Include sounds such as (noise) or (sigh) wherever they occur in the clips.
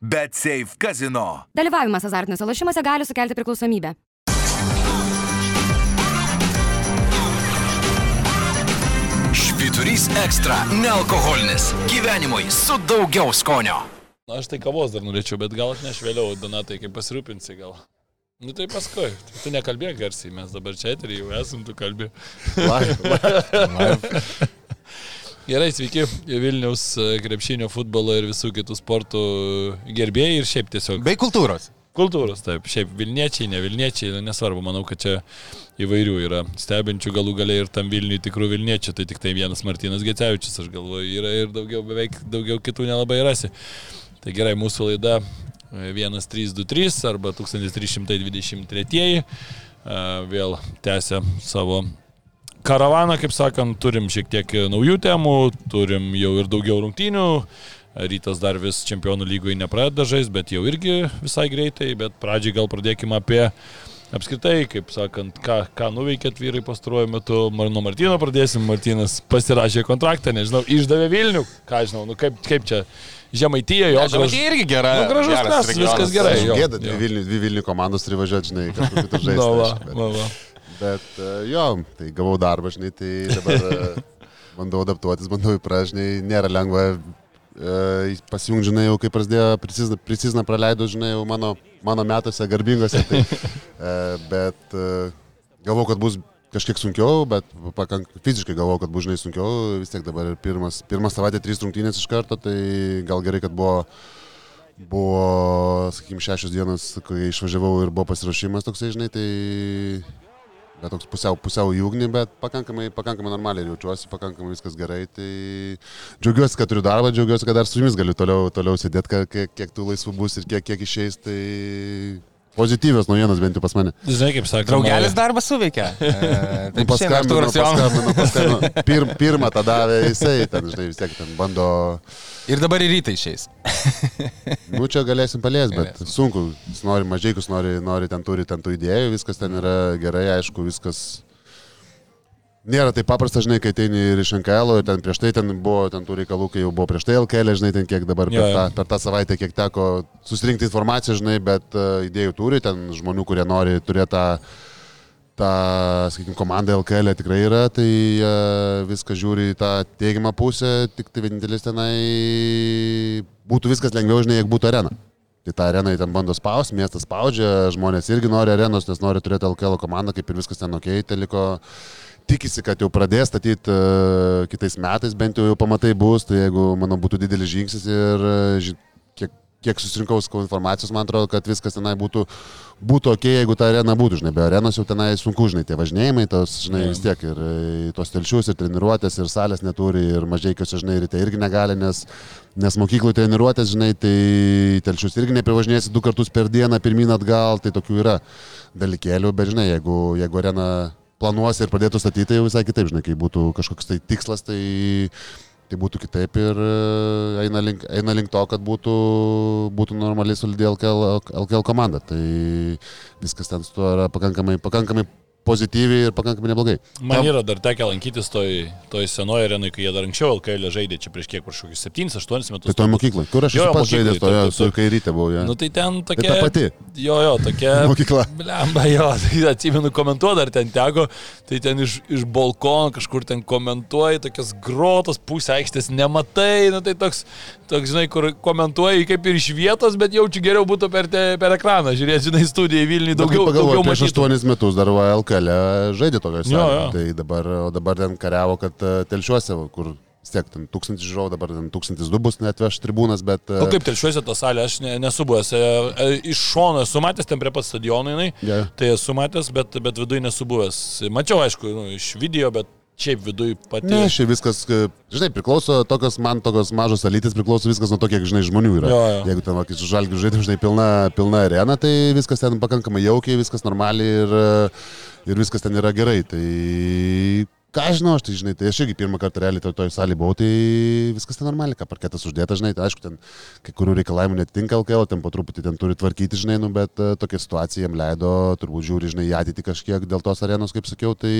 Bet Safe Casino. Dalyvavimas azartiniuose lošimuose gali sukelti priklausomybę. Švyturys ekstra - nealkoholinis. Gyvenimui su daugiau skonio. Aš tai kavos dar norėčiau, bet gal atneš vėliau, Donatai, kaip pasirūpinsi gal. Nu tai paskui, tu nekalbėk garsiai, mes dabar čia eterį jau esam, tu kalbė. (laughs) Gerai, sveiki, Vilniaus e, krepšinio, futbolo ir visų kitų sportų gerbėjai ir šiaip tiesiog. Bei kultūros. Kultūros, taip, šiaip Vilniečiai, ne Vilniečiai, nu, nesvarbu, manau, kad čia įvairių yra stebinčių galų galiai ir tam Vilniui tikrų Vilniečių, tai tik tai vienas Martinas Gecevičius, aš galvoju, yra ir daugiau, beveik daugiau kitų nelabai rasi. Tai gerai, mūsų laida 1323 arba 1323 e, vėl tęsia savo karavaną, kaip sakant, turim šiek tiek naujų temų, turim jau ir daugiau rungtynių. Rytas dar vis čempionų lygoje nepradeda žais, bet jau irgi visai greitai, bet pradžiai gal pradėkime apie apskritai, kaip sakant, ką, ką nuveikėt vyrai pastaruoju metu. Nuo Martino pradėsim, Martinas pasirašė kontraktą, nežinau, išdavė Vilnių, ką žinau, nu kaip, kaip čia Žemaitija, jo. Žemaitija irgi gera. Nu, gražus kraštas, viskas gerai. Gėda, dvi Vilnių, dvi Vilnių komandos turi važiuoti, žinai, kažkur kitur žaisti. (laughs) Bet, e, jo, tai gavau darbą, žinai, tai dabar e, (laughs) bandau adaptuotis, bandau įpražinai, nėra lengva e, pasijungti, žinai, jau kai prasidėjo prisizną praleido, žinai, jau mano, mano metuose garbingose, tai, bet galvau, kad bus kažkiek sunkiau, bet pakank, fiziškai galvoju, kad bus žinai sunkiau. Vis tiek dabar pirmas, pirmą savaitę trys rungtynės iš karto, tai gal gerai, kad buvo, buvo sakykime, šešios dienos, kai išvažiavau ir buvo pasirašymas toksai, žinai, tai bet toks pusiau, pusiau į ugnį, bet pakankamai, pakankamai normaliai jaučiuosi, pakankamai viskas gerai. Tai džiaugiuosi, kad turiu darbą, džiaugiuosi, kad dar su jumis galiu toliau, toliau sėdėti, kiek, kiek tų laisvų bus ir kiek, kiek išeis. Tai Pozityvios naujienos bent jau pas mane. Žinai, kaip sakė. Draugelis darbą suveikia. (laughs) E, taip, paskambino, paskambino, paskambino. (laughs) Pir, pirmą tą davė jisai, ten, žinai, vis tiek ten bando. Ir dabar į rytą išeis. (laughs) nu, čia galėsim palies, bet galėsim. sunku. Jis nori mažiekus, nori, nori ten turi ten tų idėjų, viskas ten yra gerai, aišku, viskas Nėra taip paprasta, žinai, kai ateini ir iš NKL, ir ten prieš tai ten buvo, ten tų reikalų, kai jau buvo prieš tai LKL, žinai, ten kiek dabar per, tą, per tą savaitę, kiek teko susirinkti informaciją, žinai, bet uh, idėjų turi, ten žmonių, kurie nori turėti tą, tą sakykime, komandą LKL tikrai yra, tai uh, viską žiūri į tą teigiamą pusę, tik tai vienintelis tenai būtų viskas lengviau, žinai, jeigu būtų arena. Tai tą areną ten bando spausti, miestas spaudžia, žmonės irgi nori arenos, nes nori turėti LKL komandą, kaip ir viskas ten ok, tai liko tikisi, kad jau pradės statyti uh, kitais metais, bent jau, jau pamatai bus, tai jeigu, manau, būtų didelis žingsnis ir uh, kiek, kiek susirinkau informacijos, man atrodo, kad viskas tenai būtų, būtų ok, jeigu ta arena būtų, žinai, be arenos jau tenai sunku, žinai, tie važinėjimai, tos, žinai, vis tiek ir e, tos telšius, ir treniruotės, ir salės neturi, ir mažiekiuose, žinai, ryte irgi negali, nes, nes mokyklų treniruotės, žinai, tai telšius irgi neprivažinėsi du kartus per dieną, pirmin atgal, tai tokių yra dalykėlių, bet, žinai, jeigu, jeigu arena planuosi ir pradėtų statyti, tai jau visai kitaip, žinai, kai būtų kažkoks tai tikslas, tai, tai būtų kitaip ir e, eina link, eina link to, kad būtų, būtų normaliai solidi LKL, LKL komanda. Tai viskas ten su tuo yra pakankamai, pakankamai pozityviai ir pakankamai neblogai. Man yra dar tekę lankytis toj, toj senoje arenai, kai jie dar anksčiau LKL žaidė, čia prieš kiek, prieš kokius 7-8 metus. Tai toj mokyklai, kur aš jau pats žaidęs, toje su kairytė buvau. Ja. Nu tai ten tokia. Tai ta pati. Jo, jo, tokia. Mokykla. Blemba, jo, (laughs) tai atsimenu komentuoti, ar ten teko, tai ten iš, iš balkono kažkur ten komentuoji, tokias grotos pusę aikštės nematai, nu tai toks, toks, žinai, kur komentuoji kaip ir iš vietos, bet jaučiu geriau būtų per, te, per ekraną, žiūrėti, žinai, studiją į Vilnių daugiau. Daugiau prieš 8 metus dar LKL Kale žaidė tokios. Tai dabar, dabar ten kariavo, kad e, telšiuose, kur tiek ten tūkstantis žiūrovų, dabar ten tūkstantis du bus net veš tribūnas, bet... O e, kaip telšiuose tą salę, aš ne, nesu buvęs. E, iš šono esu matęs, ten prie pat stadiono jinai, yeah. tai esu matęs, bet, bet viduje nesu buvęs. Mačiau, aišku, nu, iš video, bet šiaip viduje pati. Ne, šiaip viskas, žinai, priklauso, tokios man tokios mažos alytės priklauso viskas nuo to, kiek, žinai, žmonių yra. Jo, jo. Jeigu ten, kai su žalgiu žaidžiam, žinai, pilna, pilna arena, tai viskas ten pakankamai jaukiai, viskas normaliai ir, ir viskas ten yra gerai. Tai ką žinau, aš tai žinai, tai aš irgi pirmą kartą realiai toj, toj salėje buvau, tai viskas ten normaliai, ką parketas uždėtas, žinai, tai aišku, ten kai kurių reikalavimų netinka LKL, ten po truputį ten turi tvarkyti, žinai, nu, bet uh, tokia situacija jam leido, turbūt žiūri, žinai, į ateitį kažkiek dėl tos arenos, kaip sakiau, tai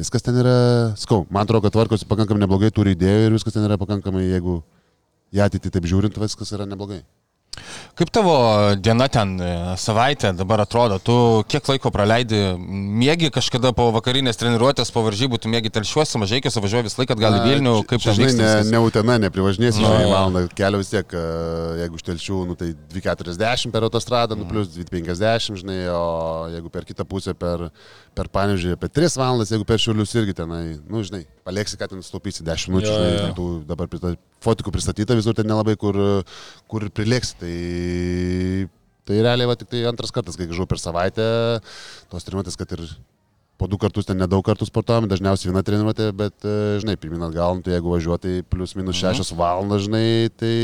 viskas ten yra, skau, man atrodo, kad tvarkosi pakankamai neblogai, turi idėjų ir viskas ten yra pakankamai, jeigu į ateitį taip žiūrint, viskas yra neblogai. Kaip tavo diena ten, e, savaitė dabar atrodo? Tu kiek laiko praleidi? Mėgi kažkada po vakarinės treniruotės, po varžybų, tu mėgi telšiuosi, mažai kiek važiuoji visą laiką atgal į Vilnių, kaip čia, žinai, ne, ne Utena, neprivažinėsi, žinai, valandą kelio vis tiek, e, jeigu iš telšių, nu, tai 2,40 per autostradą, nu, plus 2,50, žinai, o jeigu per kitą pusę, per, per panežį, apie 3 valandas, jeigu per šiulius irgi tenai, nu, žinai, palieksi, kad ten sutaupysi 10 minučių, žinai, tų dabar prista- fotikų pristatyta visur, ten nelabai kur, kur prilieksi. Tai, tai realiai va tik tai antras kartas, kai grįžau per savaitę, tos treniruotės, kad ir po du kartus ten nedaug kartų sportuojame, dažniausiai viena treniruotė, bet, e, žinai, pirmin atgal, nu, tai jeigu važiuotai plius minus šešios valandas, žinai, tai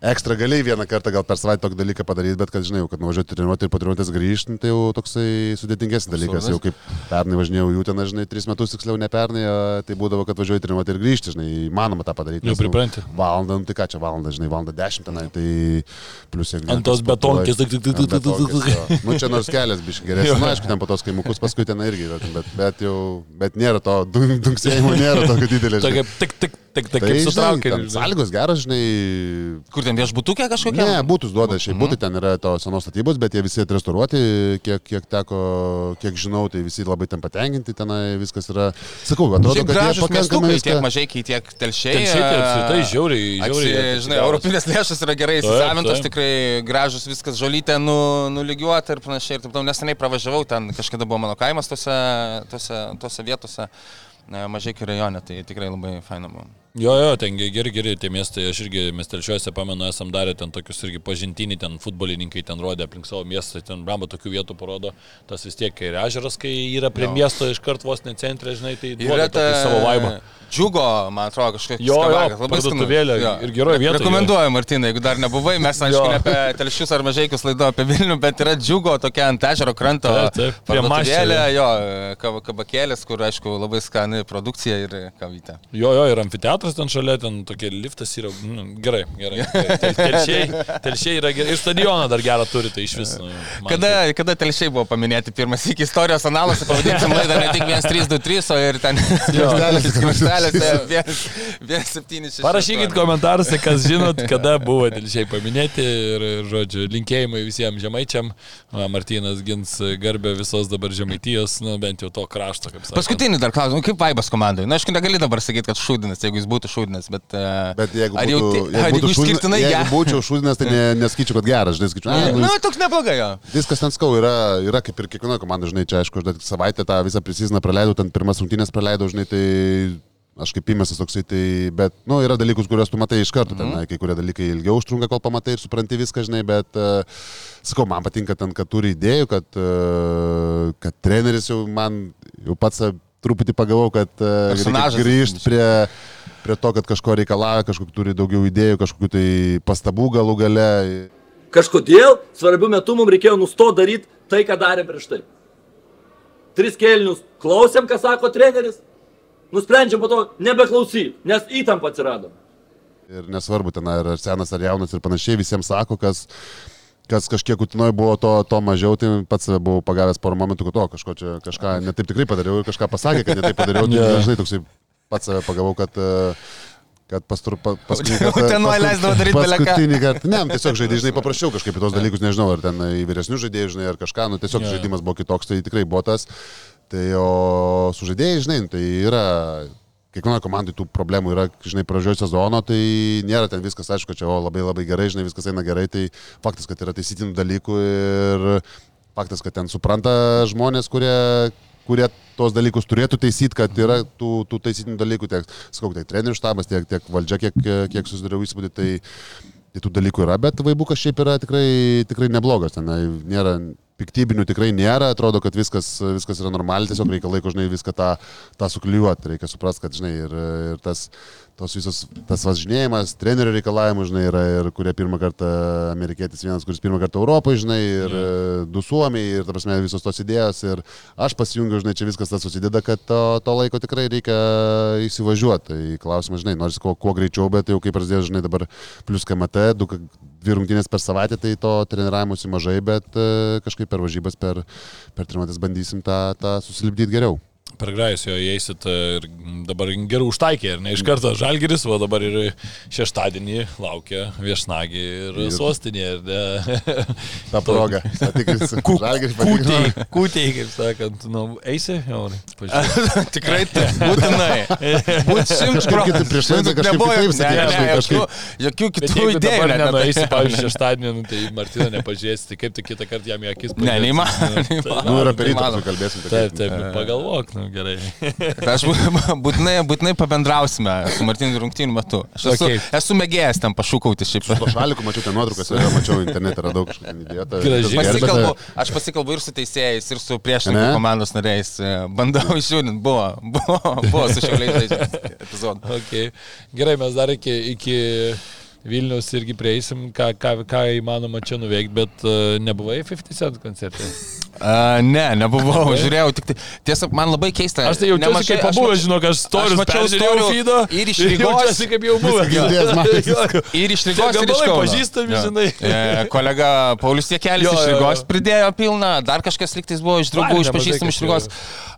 ekstra galiai vieną kartą gal per savaitę tokį dalyką padaryti, bet kad, žinai, jau, kad nuvažiuoti treniruotę ir po treniruotės grįžti, nu, tai jau toksai sudėtingesnis dalykas, jau kaip pernai važinėjau jų ten, žinai, tris metus tiksliau ne pernai, tai būdavo, kad važiuoju treniruotę ir grįžti, žinai, įmanoma tą padaryti. Jau nes, nu, pripranti. Valandą, nu, tai ką čia valandą, žinai, valandą dešimt tenai, tai plius jeigu... Ant tos betonkės, tik- tik- tik- tik-. Nu, čia nors kelias biškai geresnis, na, aišku, ten po tos kaimukus paskui ten irgi yra, bet, bet jau, bet nėra to dun- dunksėjimo, nėra tokio didelio. Tokia tik, tik, tik, Tai, sutraukia. ten Sąlygos geros, žinai, Kur ten viešbutukė kažkokia? Ne, būtus duoda, šiaip būtų ten yra to senos statybos, bet jie visi atrestauruoti, kiek, kiek teko, kiek žinau, tai visi labai ten patenkinti, tenai viskas yra, sakau, atrodo, Šiaip kad jie gražus pakankamai miestukai, tiek viską... mažai, tiek telšiai. Telšiai tai apskritai e, žiauriai, žiauriai. žinai, europinės lėšas yra gerai įsisavintos, tikrai gražus viskas, žolytė nu, nulygiuota ir panašiai. Ir taip toliau neseniai pravažiavau, ten kažkada buvo mano kaimas tose, tose, tose vietose, ne, mažai kai rajone, tai tikrai labai faina buvo. Jo, jo, ten ge- geri, geri tie miestai, aš irgi miestelčiuose pamenu, esam darę ten tokius irgi pažintinį, ten futbolininkai ten rodė aplink savo miestą, ten ramba tokių vietų parodo, tas vis tiek ir ežeras, kai yra prie Jo. miesto iškart vos ne centre, žinai, tai Yra ta savo vaibą. Džiugo, man atrodo, kažkokia Jo, jo, skabakas, labai skanu. parduotuvėlė Jo. ir geroj vietoj, Rekomenduoju, Martinai, jeigu dar nebuvai, mes, aišku, Jo. ne apie telšius ar mažaikius laido apie Vilnių, bet yra džiugo tokia ant ežero kranto. Taip, taip, maščio, jo, kab- kabakėlės, kur, aišku, labai skani produkcija ir kavytė. Jo, jo, ir amfiteatras ten šalia, ten tokie liftas yra, nu, gerai, gerai. Tel, telšiai, telšiai yra gerai. Ir stadioną dar gerą turi, tai iš vis. Nu, Kada, kada telšiai buvo paminėti pirmas iki istorijos analuose, pavadinsim laidą ne tik 1323, o ir ten skirtelėse 176. (laughs) Parašykit komentaruose, kas žinot, kada buvo telšiai paminėti ir, žodžiu, linkėjimai visiems žemaičiam. Martinas gins garbę visos dabar žemaitijos, nu, bent jau to krašto, kaip sakė. Paskutinį dar klausimą, kaip vaibas komandai? Na, aišku, negali dabar sakyti, kad šūdinas, jeigu jis būtų šūdinas, bet... e, Bet jeigu jau būtų, ti- jeigu ar būtų jeigu šūdinas- jeigu geras? būčiau šūdinas, tai ne, nesakyčiau, kad geras, žinai, sakyčiau, "A, nu, Na, toks neblogai jo. Viskas ten skau yra, yra kaip ir kiekvienoje komandoje, žinai, čia aišku, aš savaitę tą visą prisiziną praleidau, ten pirmas rungtynės praleidau, žinai, tai aš kaip įmestas toksai, tai, bet, nu, yra dalykus, kuriuos tu matai iš karto, ten, kai kurie dalykai ilgiau užtrunka, kol pamatai ir supranti viską, žinai, bet, uh, sakau, man patinka ten, kad turi idėjų, kad, uh, kad treneris jau man, jau pats truputį pagavau, kad uh, grįžti prie, prie to, kad kažko reikalauja, kažkokių turi daugiau idėjų, kažkokių tai pastabų galų gale. Kažkodėl svarbiu metu mums reikėjo nustoti daryti tai, ką darėm prieš tai. Tris kėlinius klausėm, ką sako treneris, nusprendžiam po to nebeklausyti, nes įtampa atsirado. Ir nesvarbu, ten ar senas ar jaunas ir panašiai, visiems sako, kas, kas kažkiek utinoje buvo, to, to mažiau, tai pats buvau pagavęs porą momentų, kad to kažko čia, kažką netaip tikrai padariau ir kažką pasakė, kad netaip padariau, tai (laughs) Jo. žinai, toksai pats save pagavau, kad e, kad pastur, pa, paskutinį (laughs) Jau Utenoj leisdavo daryt bele ką. Paskutinį kartą, ne, nu, tiesiog žaidai, žinai, (laughs) paprašiau kažkaip į tos dalykus, nežinau, ar ten į vyresnių žaidėjų, žinai, ar kažką, nu tiesiog Jo. žaidimas buvo kitoks, tai tikrai buvo tas. Tai o su žaidėjai, žinai, nu, tai yra kiekvienoje komandai tų problemų yra, žinai, pradžioje sezono, tai nėra ten viskas, aišku, čia o, labai labai gerai, žinai, viskas eina gerai, tai faktas, kad yra taisytinų dalykų ir faktas, kad ten supranta žmonės, kurie, kurie tos dalykus turėtų taisyti, kad yra tų, tų taisytinių dalykų, tiek, sakau, tiek trenerių štabas, tiek, tiek valdžia, kiek, kiek susidariau įspūdį, tai, tai tų dalykų yra, bet vaibukas šiaip yra tikrai, tikrai neblogas, ten nėra piktybinių tikrai nėra, atrodo, kad viskas, viskas yra normaliai, tiesiog reikia laiko, žinai, viską tą, tą sukliuoti, reikia suprasti, kad, žinai, ir, ir tas, tos visos, tas važinėjimas, trenerių reikalavimų, žinai, yra ir kurie pirmą kartą amerikietis vienas, kuris pirmą kartą Europoje, žinai, ir yeah. du suomiai, ir, ta prasme, visos tos idėjos, ir aš pasijungiu, žinai, čia viskas tas susideda, kad to, to laiko tikrai reikia įsivažiuoti. Tai klausimas, žinai, nors kuo, kuo greičiau, bet jau kaip prasidėjo, žinai, dabar plus KMT, du, dvi rungtynės per savaitę, tai to treniravimuose mažai, bet e, kažkaip per varžybas, per, per treniruotės bandysim tą, tą susilipdyti geriau. Per grajus jo įeisit e, ir dabar gerų užtaikė, ir ne iš karto žalgeris, o dabar ir šeštadienį laukia viešnagį ir, ir sostinė. Ir ne, Ta proga. Kūtiai, patikrins. kūtiai, kaip sakant, nu, eisi, jau. (laughs) Tikrai taip, būtinai. (laughs) Būt šimtas kitaip prieš laidą kažkaip kitaip ne, ne, kažkaip- jokių- kitų jeigu idėjų. apie nenueisi, tai. pavyzdžiui, šeštadienį, nu, tai Martiną nepažiūrėsi, tai kaip tu kitą kartą jam į akis Ne, neįmanoma, pažiūrėsi? neįmanoma. Nu, ir apie rytą kalbėsim. Taip, taip, nu, pagalvok, nu gerai. Tai Aš bū- (laughs) būtinai, būtinai pabendrausime su Martinu rungtynių metu. Aš esu, Okay. esu mėgėjęs ten pašūkauti šiaip. Po šalikų mačiau ten nuotraukas, ir mačiau internete, radau kažkokią įdėtą. Graži. Pasikalbu, aš pasikalbu ir su teisėjais, ir su priešininkų komandos nariais. Bandau (laughs) išjudinti, buvo, buvo, buvo su šiauliais epizodą. Okay. Gerai, mes dar iki, iki Vilnius irgi prieisim, ką, ką, ką įmanoma čia nuveikti, bet uh, nebuvai 50 Cent koncerte. (laughs) Uh, ne, nebuvau, žiūrėjau tik tai. Tiesa, man labai keista. Aš tai jaučiuosi nemažai- aš mačiau- žinok, aš storius mačiau storių feedą ir iš (laughs) Rygos. Jaučiuosi kaip jau (laughs) jo. Ir iš Rygos, gabalai pažįstami, Jo. žinai. E, kolega Paulius Jekelis iš. Rygos pridėjo pilną, dar kažkas liktais buvo iš draugų, iš pažįstamų iš Rygos.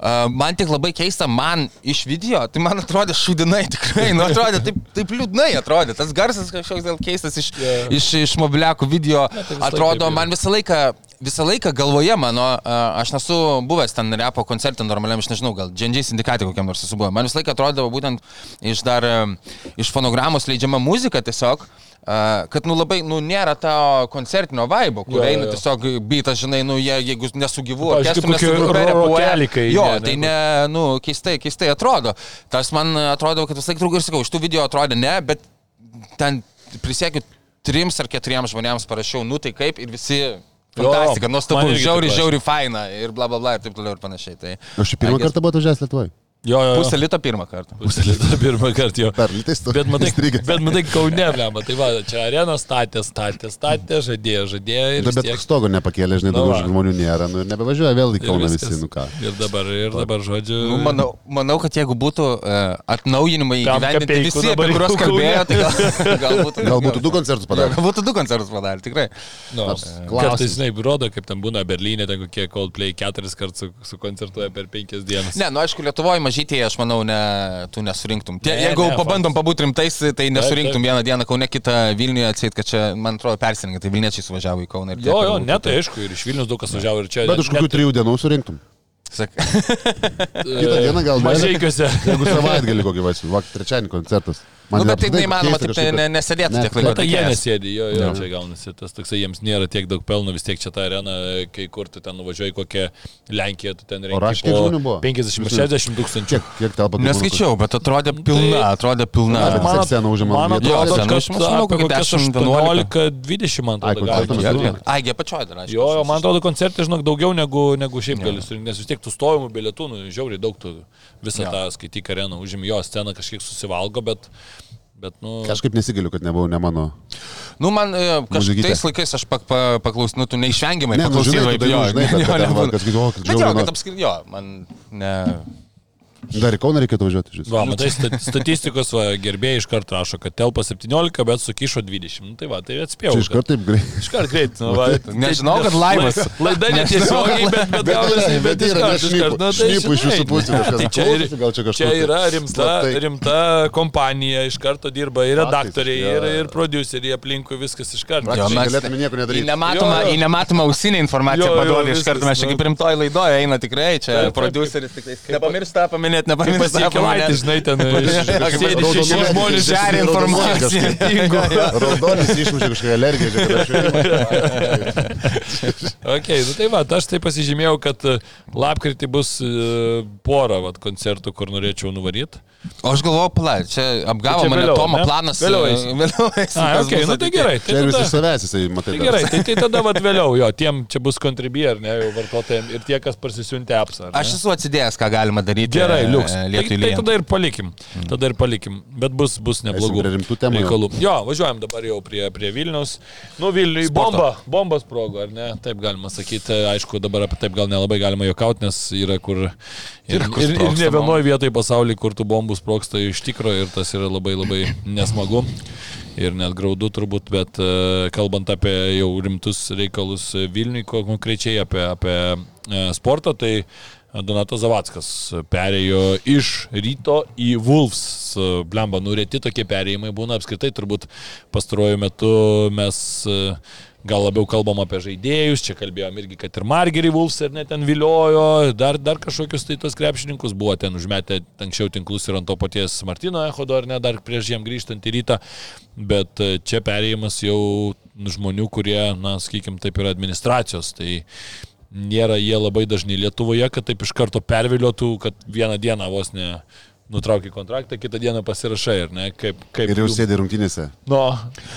Uh, man tik labai keista, man iš video, tai man atrodė šudinai (laughs) tikrai, nu atrodė taip, taip liūdnai atrodė, tas garsas kažkoks dėl keistas iš, Jo. iš, iš mobiliakų video, tai atrodo, man visą laiką, visą laiką galvoje mano, aš nesu buvęs ten repo koncerte normaliam, aš nežinau, gal džendžiai sindikatai kokiam nors esu buvęs. Man visą laiką atrodavo būtent iš dar, iš fonogramos leidžiama muzika tiesiog. Uh, kad, nu, labai, nu, nėra to koncertinio vaibo, kur eina tiesiog bytas, žinai, nu, jie, jeigu nesugyvu, Pavyzdžiui, orkestru, kaip kokie nesugrupė, repuoja. rokelį, kai Jo, ne, ne, tai ne, nu, keistai, keistai atrodo. Tas man atrodo, kad visą laiką trūko ir sakau, iš tų video atrodė ne, bet ten prisiekiu trims ar keturiems žmonėms parašiau, nu tai kaip ir visi. Fantastika, nuostabu, žiauri, žiauri faina ir bla bla bla ir taip toliau ir panašiai. Tai Aš pirmą kartą buvau atvažiavęs Lietuvoje. Jo, jo. Pusę lito pirmą kartą. Pusę lito pirmą kartą jo. Per litais tu. Bet matai, bet matai, kaune, blema, tai va, čia arena statė, statė, statė, žadėjo, žadėjo ir Bet, vis bet tiek. stogo nepakėlė, žinai, Nu daugiau va. žmonių nėra, nu ir nebevažiuoja vėl į Kauną visi, nu ką. Ir dabar, ir dabar, žodžiu. Nu, manau, manau, kad jeigu būtų uh, atnaujinimai įgyvendinti visi, apie kuriuos kalbėjo, tai gal, (laughs) gal būtų... Gal būtų du koncertus Jo, padarę. Gal būtų du koncertus padarę, tikrai. Nu, Nors kartais, žinai, rodo, kaip ten būna Berlyne, ten kokie Coldplay keturis kartus su, sukoncertuoja per penkias dienas. Ne, nu aišku, Lietuvoje mažytėje, aš manau, ne, tu nesurinktum. Ne, jeigu ne, pabandom pabūti rimtais, tai nesurinktum vieną dieną Kaune, kitą Vilniuje atseit, kad čia, man atrodo, persirinkti, tai Vilniečiai suvažiavo į Kauną. ir tiek, Jo, jo, ne, tai aišku, ir iš Vilnius daug kas važiavo ir čia. Bet už kokių net- trijų dienų surinktum. Sak, (laughs) Kitą dieną gal. Mažeikiuose. Jeigu savaitgalį kokį vaisių, vakar trečiadienį koncertas. Nu, bet tai neįmanoma, taip tai ne, kad- nesėdėtų Ne, tiek laiko. Tai jie nesėdi, jo, jo, čia gaunasi tas toksai, jiems nėra tiek daug pelno, vis tiek čia ta arena, kai kur tu ten nuvažiuoji kokią Lenkiją, tu ten renki. Kiek žmonių buvo? 50-60 tūkstančių. Kiek, kiek telpa? Neskaičiau, bet atrodė pilna, atrodė pilna. Na, bet Man- sceną užima Man atrodo, Jo, kad aš manau, apie kokių kokias 10, 11. 18-20 man atrodo. Ai, jie pačioj dar, aišku. Jo, man atrodo, koncertai, žinok, daugiau negu, negu šiaip gali surinkti, nes vis tiek tų stovimų bilietų, nu, žiauriai daug tų visą tą skaityk areną užimi, jo sceną kažkiek susivalgo, bet, bet nu, Kažkaip nesigaliu, kad nebuvau ne mano. Nu, man e, kažkaip tais laikais aš pak, pa, paklaus, nu, tu neišvengiamai Ne, nu, žinai, paklausydavai, tu dainų žinai, bet jo, kad ten, va, nebūna. kad sakytų, o, kad Bet jo, žiauriai kad nori. apskritai, jo, man ne... Dar į Kauną reikėtų važiuoti, žinai. Va, matai, sta- statistikos va, gerbėjai iš karto rašo, kad telpa 17, bet sukišo 20. Nu, tai va, tai atspėjau. Čia iš karto taip greit. Iš karto greit. Nu, va, Nežinau, kad laivas. (laughs) Laida netiesiogiai, bet, bet gaunasi, bet Bet iš yra, karto, iš karto. Nu, tai šnipų iš pusių kažkas tai čia, ir, čia tai yra rimta, rimta kompanija, iš karto dirba ir redaktoriai, ir, ir produceriai aplinkui, viskas iš karto. Jo, mes galėtume nieko nedaryti. Į nematomą, Jo, jo. į nematomą ausinę informaciją paduoda iš karto, mes čia nu. kaip rimtoj laidoje eina tikrai, čia Taip, taip, produceris tik tais. Nepamiršta paminėti, nepamiršta Pasiekė laitį, žinai, ten kaip sėdi šeši žmonės. žeria informaciją. Raudonis išmušė kažkokią alergiją. Ok, nu tai va, aš tai pasižymėjau, kad e, lapkritį bus e, pora vat, koncertų, kur norėčiau nuvaryti. O aš galvoju, pala, čia apgavo Tai čia mane vėliau, Tomo ne? planas. Vėliau e, eisi. Vėliau eisi. A, kas ok, bus nu tai gerai. Čia vis tada- iš savęs jisai, matai. Tai gerai, tai, tai tada vat, vėliau jo, tiem čia bus kontribį, ar ne, jau vartotojams ir tie, kas parsisiuntė apsą. Aš esu atsidėjęs, ką galima daryti. Gerai, liuks. e, Tai, Lietuvai. tai tada ir palikim. Tada ir palikim. Bet bus, bus neblogų reikalų. Jo, važiuojam dabar jau prie, prie Vilnius. Nu, Vilniui bomba, bombas progo, ar ne? Taip galima sakyti. Aišku, dabar apie taip gal nelabai galima juokauti, nes yra kur... Ir, kur ir, ir ne vienoje vietoje pasaulyje, kur tų bombų sproksta iš tikro ir tas yra labai labai nesmagu. Ir net graudu turbūt, bet e, kalbant apie jau rimtus reikalus Vilniui, ko- konkrečiai apie, apie e, sportą, tai Donatas Zavackas perėjo iš ryto į Wolves. Blemba, nurėti tokie perėjimai būna. Apskritai, turbūt pastaruoju metu mes e, gal labiau kalbam apie žaidėjus, čia kalbėjom irgi, kad ir Margerį Wolves ir net ten viliojo, dar, dar kažkokius tai tos krepšininkus buvo ten užmetę anksčiau tinklus ir ant to paties Martino Echodo, ar ne, dar prieš jiem grįžtant į rytą, bet e, čia perėjimas jau žmonių, kurie, na, sakykim, taip yra administracijos, tai nėra jie labai dažni Lietuvoje, kad taip iš karto perviliotų, kad vieną dieną vos ne nutraukia kontraktą, kitą dieną pasirašai, ar ne? Kaip, kaip Ir jau jų- sėdi rungtynėse. Nu,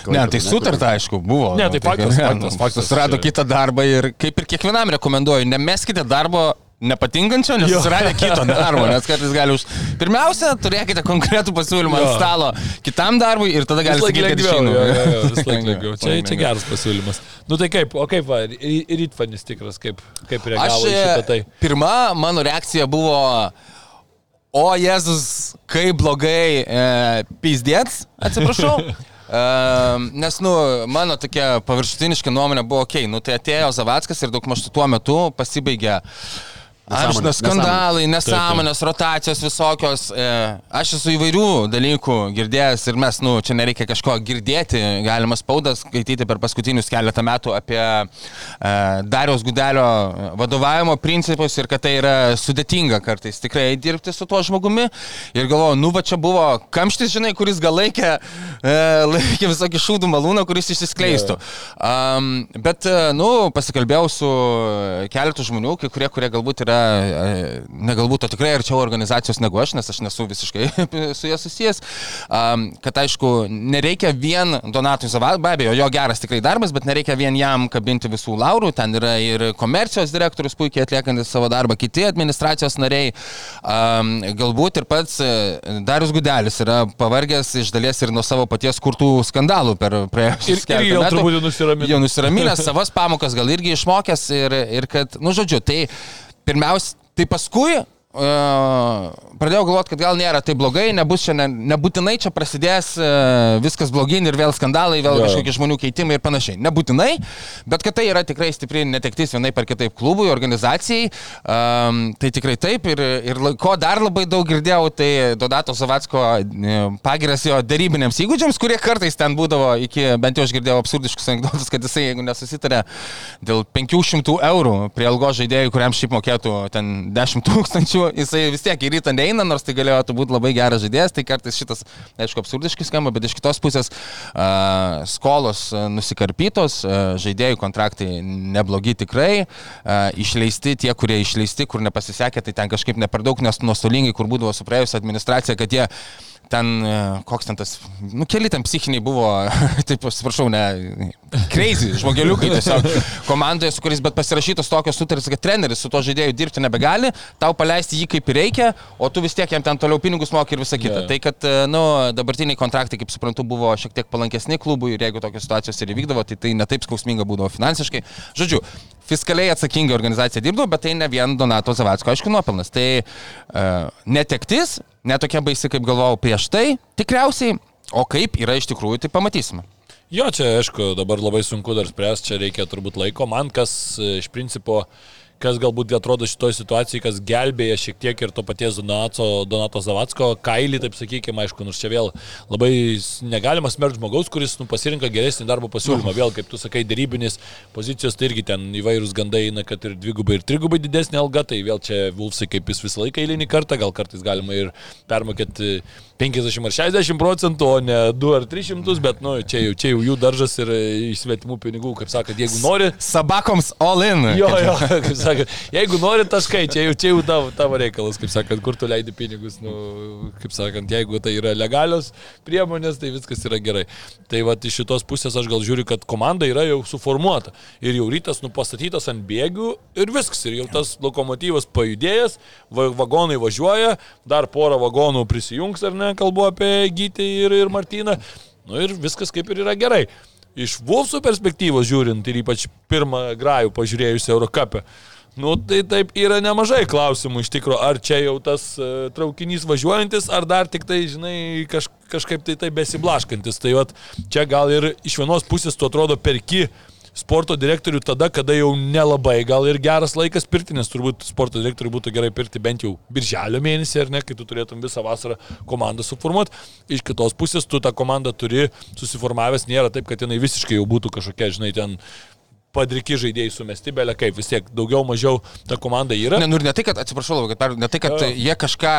Ne, tai sutarta, aišku, buvo. Ne, nu, tai faktas, (laughs) faktas, nu, faktas. Susirado kitą darbą ir kaip ir kiekvienam rekomenduoju, nemeskite darbo nepatinkančio, nes susiradę kito darbo, nes kartais gali už... Pirmiausia, turėkite konkretų pasiūlymą ant Jo. stalo kitam darbui ir tada galite sakyti, kad išeinu. Vis laik (laughs) Lengviau. Čia, čia geras pasiūlymas. Nu tai kaip, o kaip, va, ry- rytfanis tikras, kaip, kaip Aš reagavo į šitą tai. pirma, mano reakcija buvo, o Jėzus, kaip blogai e, pizdėts, atsiprašau. (laughs) E, nes, nu, mano tokia paviršutiniška nuomonė buvo, okei, okay, nu tai atėjo Zavackas ir daug maž tuo metu pasibaigė Nesąmonės, Amžinas skandalai, nesąmonės, rotacijos visokios. E, aš esu įvairių dalykų girdėjęs ir mes, nu, čia nereikia kažko girdėti, galima spaudas skaityti per paskutinius keletą metų apie e, Dariaus Gudelio vadovavimo principus ir kad tai yra sudėtinga kartais tikrai dirbti su tuo žmogumi. Ir galvoju, nu, va čia buvo kamštis, žinai, kuris gal laikė, e, (laughs) laikė visokį šūdų malūną, kuris išsiskleistų. Um, bet, nu, pasikalbėjau su keletu žmonių, kai kurie, kurie galbūt yra, e, ne galbūt, o tikrai arčiau organizacijos negu aš, nes aš nesu visiškai (laughs) su jie susijęs, kad aišku, nereikia vien Donatui Zavadui, be abejo, jo geras tikrai darbas, bet nereikia vien jam kabinti visų laurų, ten yra ir komercijos direktorius puikiai atliekantis savo darbą, kiti administracijos nariai, galbūt ir pats e, Darius Gudelis yra pavargęs iš dalies ir nuo savo paties kurtų skandalų per Ir, praėjusius ir keletą jau turbūt nusiraminti. jau nusiraminęs, (laughs) savas pamokas gal irgi išmokęs ir, ir kad, nu žodžiu, tai pirmiausia, tai paskui pradėjau galvoti, kad gal nėra taip blogai, nebus čia, ne, nebūtinai čia prasidės uh, viskas blogin ir vėl skandalai, vėl Jo. kažkokie žmonių keitimai ir panašiai. Nebūtinai, bet kad tai yra tikrai stipri netektis vienai per kitaip klubui, organizacijai, um, tai tikrai taip. Ir, ir ko dar labai daug girdėjau, tai Dodato Zavatsko e, pagiras jo darybiniams įgūdžiams, kurie kartais ten būdavo iki, bent jau aš girdėjau absurdiškus anegdotus, kad jisai, jeigu nesusitarė dėl 500 eurų prie algo žaidėjų, kuriam šiaip mokėtų ten 10 tūkstančių, jisai vis tiek į rytą neina, nors tai galėjo būti labai geras žaidėjas, tai kartais šitas, aišku, absurdiškai skamba, bet iš kitos pusės uh, skolos uh, nusikarpytos, uh, žaidėjų kontraktai neblogi tikrai, uh, išleisti tie, kurie išleisti, kur nepasisekė, tai ten kažkaip ne per daug, nes nuostolingai, kur būdavo su praėjusią administraciją, kad jie ten, e, koks ten tas, nu, keli ten psichiniai buvo, (laughs) taip, atsiprašau, ne, crazy, žmogeliukai tiesiog komandoje, su kuriais, bet pasirašytos tokios sutartys, kad treneris su to žaidėju dirbti nebegali, tau paleisti jį kaip reikia, o tu vis tiek jam ten toliau pinigus moki ir visa kita. Jo. Tai, kad, e, nu, dabartiniai kontraktai, kaip suprantu, buvo šiek tiek palankesni klubui ir jeigu tokios situacijos ir įvykdavo, tai tai netaip skausminga būdavo finansiškai. Žodžiu, fiskaliai atsakinga organizacija dirbdavo, bet tai ne vien Donato Zavatsko, aišku, nuopelnas. Tai uh, netektis, netokia baisi, kaip galvojau prieš tai, tikriausiai, o kaip yra iš tikrųjų, tai pamatysime. Jo, čia aišku, dabar labai sunku dar spręsti, čia reikia turbūt laiko. Man kas e, iš principo, kas galbūt atrodo šitoje situacijoje, kas gelbėja šiek tiek ir to paties Donato, Donato Zavatsko kailį, taip sakykime, aišku, nors čia vėl labai negalima smerkti žmogaus, kuris nu, pasirinka geresnį darbo pasiūlymą. Vėl, kaip tu sakai, darybinis pozicijos, tai irgi ten įvairūs gandai eina, kad ir dvigubai ir trigubai didesnė alga, tai vėl čia Vulfsai kaip jis visą laiką eilinį kartą, gal kartais galima ir permokėti 50 ar 60 procentų, o ne 2 ar 300, bet nu, čia, jau, čia jau jų daržas ir e, iš svetimų pinigų, kaip sakot, jeigu nori, Sabakoms all in. Jo, jo, kaip sakant, jeigu nori taškai, čia jau, čia jau tavo, tavo reikalas, kaip sakant, kur tu leidi pinigus, nu, kaip sakant, jeigu tai yra legalios priemonės, tai viskas yra gerai. Tai va, iš šitos pusės aš gal žiūriu, kad komanda yra jau suformuota ir jau rytas nu pastatytas ant bėgių ir viskas, ir jau tas lokomotyvas pajudėjęs, va, vagonai važiuoja, dar porą vagonų prisijungs, ar ne, kalbu apie Gytį ir, ir Martyną, nu ir viskas kaip ir yra gerai. Iš Vulfsų perspektyvos žiūrint ir ypač pirmą grajų pažiūrėjus Eurocapę, nu tai taip yra nemažai klausimų iš tikrųjų, ar čia jau tas uh, traukinys važiuojantis, ar dar tik tai, žinai, kaž, kažkaip tai tai besiblaškantis. Tai vat, čia gal ir iš vienos pusės tu atrodo perki sporto direktorių tada, kada jau nelabai gal ir geras laikas pirkti, nes turbūt sporto direktoriui būtų gerai pirkti bent jau birželio mėnesį, ar ne, kai tu turėtum visą vasarą komandą suformuoti. Iš kitos pusės tu tą komandą turi susiformavęs, nėra taip, kad jinai visiškai jau būtų kažkokia, žinai, ten padriki žaidėjai sumesti, belė kaip, vis tiek daugiau mažiau ta komanda yra. Ne, nu ir ne tai, kad, atsiprašau, kad per, ne tai, kad Jo. jie kažką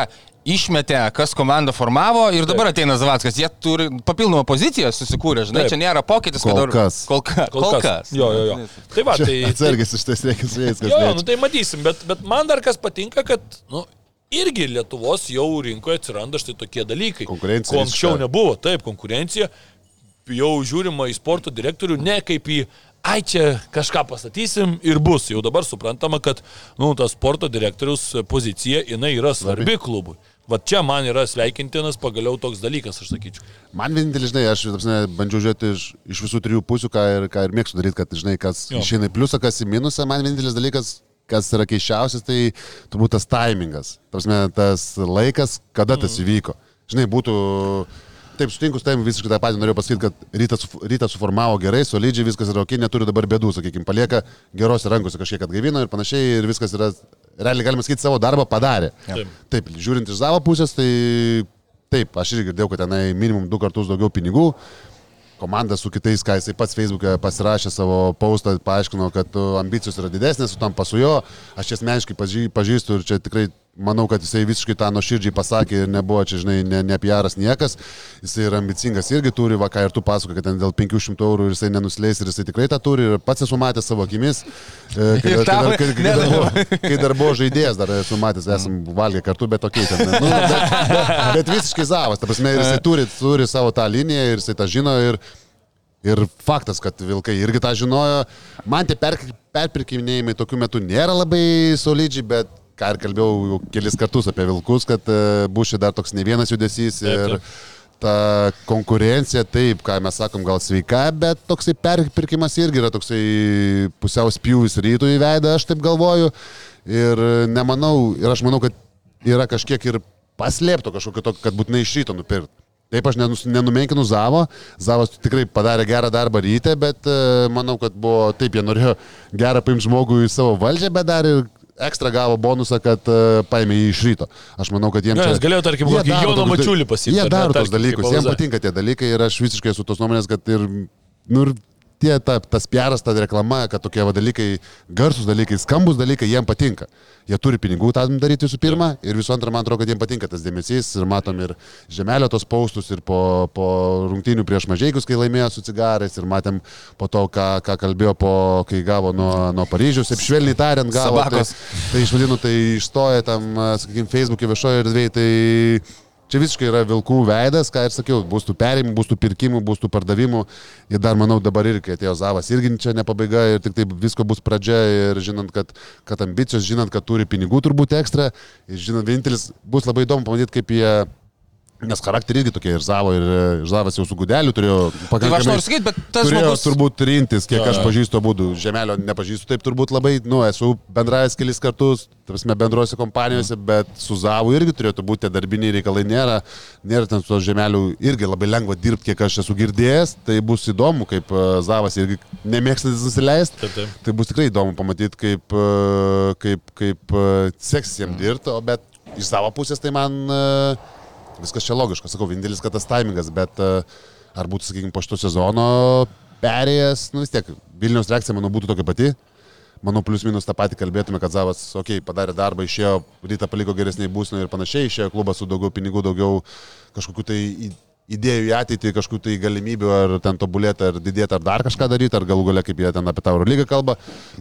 išmetė, kas komandą formavo ir dabar ateina Zavackas. Jie turi papildomą poziciją susikūrę, žinai, Taip. čia nėra pokytis, Kol kad dabar- kas. Kol, ka, Kol, kol kas. Jo, jo, jo. Tai va, tai... tai Atsargis iš tais reikia su jais, kas jo, nu liečia. tai matysim, bet, bet man dar kas patinka, kad, nu, irgi Lietuvos jau rinkoje atsiranda štai tokie dalykai. Konkurencija Ko anksčiau nebuvo, taip, konkurencija. Jau žiūrima į sporto direktorių ne kaip į, ai čia kažką pastatysim ir bus. Jau dabar suprantama, kad, nu, ta sporto direktorius pozicija, jinai yra svarbi klubui. Va čia man yra sveikintinas pagaliau toks dalykas, aš sakyčiau. Man vienintelis, žinai, aš tapsne, bandžiau žiūrėti iš, iš visų trijų pusių, ką ir, ką ir mėgstu daryti, kad, žinai, kas Jo. išeina į pliusą, kas į minusą. Man vienintelis dalykas, kas yra keiščiausias, tai turbūt tas timingas. Tapsne, tas laikas, kada tas Mhm. įvyko. Žinai, būtų... Taip, sutinku, taip, visiškai tą patį norėjau pasakyti, kad rytas, rytas suformavo gerai, solidžiai, viskas yra ok, neturi dabar bėdų, sakykime, palieka gerose rankose kažkiek atgaivino ir panašiai, ir viskas yra, realiai galima sakyti, savo darbą padarė. Taip. Taip, žiūrint iš savo pusės, tai taip, aš irgi girdėjau, kad tenai minimum du kartus daugiau pinigų. Komanda su kitais, ką jisai pats Facebook'e pasirašė savo postą, paaiškino, kad uh, ambicijos yra didesnės, su tam pasu jo. Aš jas meniškai pažį- pažįstu ir čia tikrai manau, kad jisai visiškai tą nuoširdžiai pasakė ir nebuvo čia, žinai, ne, ne PR'as niekas. Jisai yra ambicingas irgi turi, va ką ir tu pasakoji, kad ten dėl 500 eurų ir jisai nenusileis ir jisai tikrai tą turi ir pats esu matęs savo akimis. e, (laughs) Kai, dar- kai, dar- kai, kai, dar buvo, kai dar buvo žaidėjas, dar esu matęs, esam valgę kartu, bet tokiai ten. Nu, bet, bet, bet visiškai zavas, ta prasme, jisai turi, turi savo tą liniją ir jisai tą žino. Ir, Ir faktas, kad Vilkai irgi tą žinojo. Man tie per, perpirkinėjimai tokiu metu nėra labai solidžiai, bet ką ir kalbėjau jau kelis kartus apie Vilkus, kad e, bus čia dar toks ne vienas judesys Taip, ir taip. ta konkurencija, taip, ką mes sakom, gal sveika, bet toksai perpirkimas irgi yra toksai pusiau spjūvis rytų į veidą, aš taip galvoju. Ir nemanau, ir aš manau, kad yra kažkiek ir paslėpto kažkokio to, kad būtinai iš ryto nupirkti. Taip, aš nenumenkinu Zavo. Zavas tikrai padarė gerą darbą ryte, bet e, manau, kad buvo taip, jie norėjo gerą paimti žmogų į savo valdžią, bet dar ir ekstra gavo bonusą, kad uh, paėmė jį iš ryto. Aš manau, kad jiems Jo, čia... galėjo, tarkim, kokį Joną Mačiulį pasiimti, Jie daro tos dalykus, jiems patinka tie dalykai ir aš visiškai esu tos nuomonės, kad ir... Nu, ir tie, ta, tas pjeras, ta reklama, kad tokie va, dalykai, garsus dalykai, skambus dalykai, jiems patinka. Jie turi pinigų tą daryti visų pirma ir visų antra, man atrodo, kad jiems patinka tas dėmesys ir matom ir žemelio tos paustus ir po, po rungtynių prieš mažiekius, kai laimėjo su cigarais ir matėm po to, ką, ką kalbėjo, po, kai gavo nuo, nuo Paryžiaus, taip švelniai tariant, gavo. Tai, Sabakos. tai išvadinu, tai išstoja tam, sakykime, Facebook'e viešoje erdvėje, tai Čia visiškai yra vilkų veidas, ką ir sakiau, bus tų perimų, bus tų pirkimų, bus tų pardavimų. Ir dar manau dabar irgi, kai atėjo Zavas, irgi čia ne pabaiga ir tik taip visko bus pradžia ir žinant, kad, kad ambicijos, žinant, kad turi pinigų turbūt ekstra. Ir žinant, vienintelis bus labai įdomu pamatyti, kaip jie... Nes charakteriai irgi tokie ir Zavo, ir e, Zavas jau su gudeliu turėjo Tai va, aš pakankamai... noriu sakyti, bet tas Turėjo žmogus... turbūt rintis, kiek Jo, aš pažįstu būdų. Žemelio nepažįstu taip turbūt labai, nu, esu bendravęs kelis kartus, tarsi bendrose kompanijose, bet su Zavu irgi turėtų būti tie darbiniai reikalai. Nėra, nėra ten su žemeliu irgi labai lengva dirbti, kiek aš esu girdėjęs. Tai bus įdomu, kaip e, Zavas irgi nemėgstantis nusileisti. Tai bus tikrai įdomu pamatyti, kaip, e, kaip, kaip e, seksis jam dirbti, o bet iš savo pusės tai man e, viskas čia logiška, sakau, vienintelis, kad tas taimingas, bet e, ar būtų, sakykime, po šito sezono perėjęs, nu vis tiek, Vilniaus reakcija, manau, būtų tokia pati. Manau, plius minus tą patį kalbėtume, kad Zavas, okei, okay, padarė darbą, išėjo, rytą paliko geresniai būsnai ir panašiai, išėjo klubas su daugiau pinigų, daugiau kažkokių tai idėjų į ateitį, kažkokių tai galimybių, ar ten tobulėti, ar didėti, ar dar kažką daryti, ar galų galia, kaip jie ten apie tą Eurolygą kalba,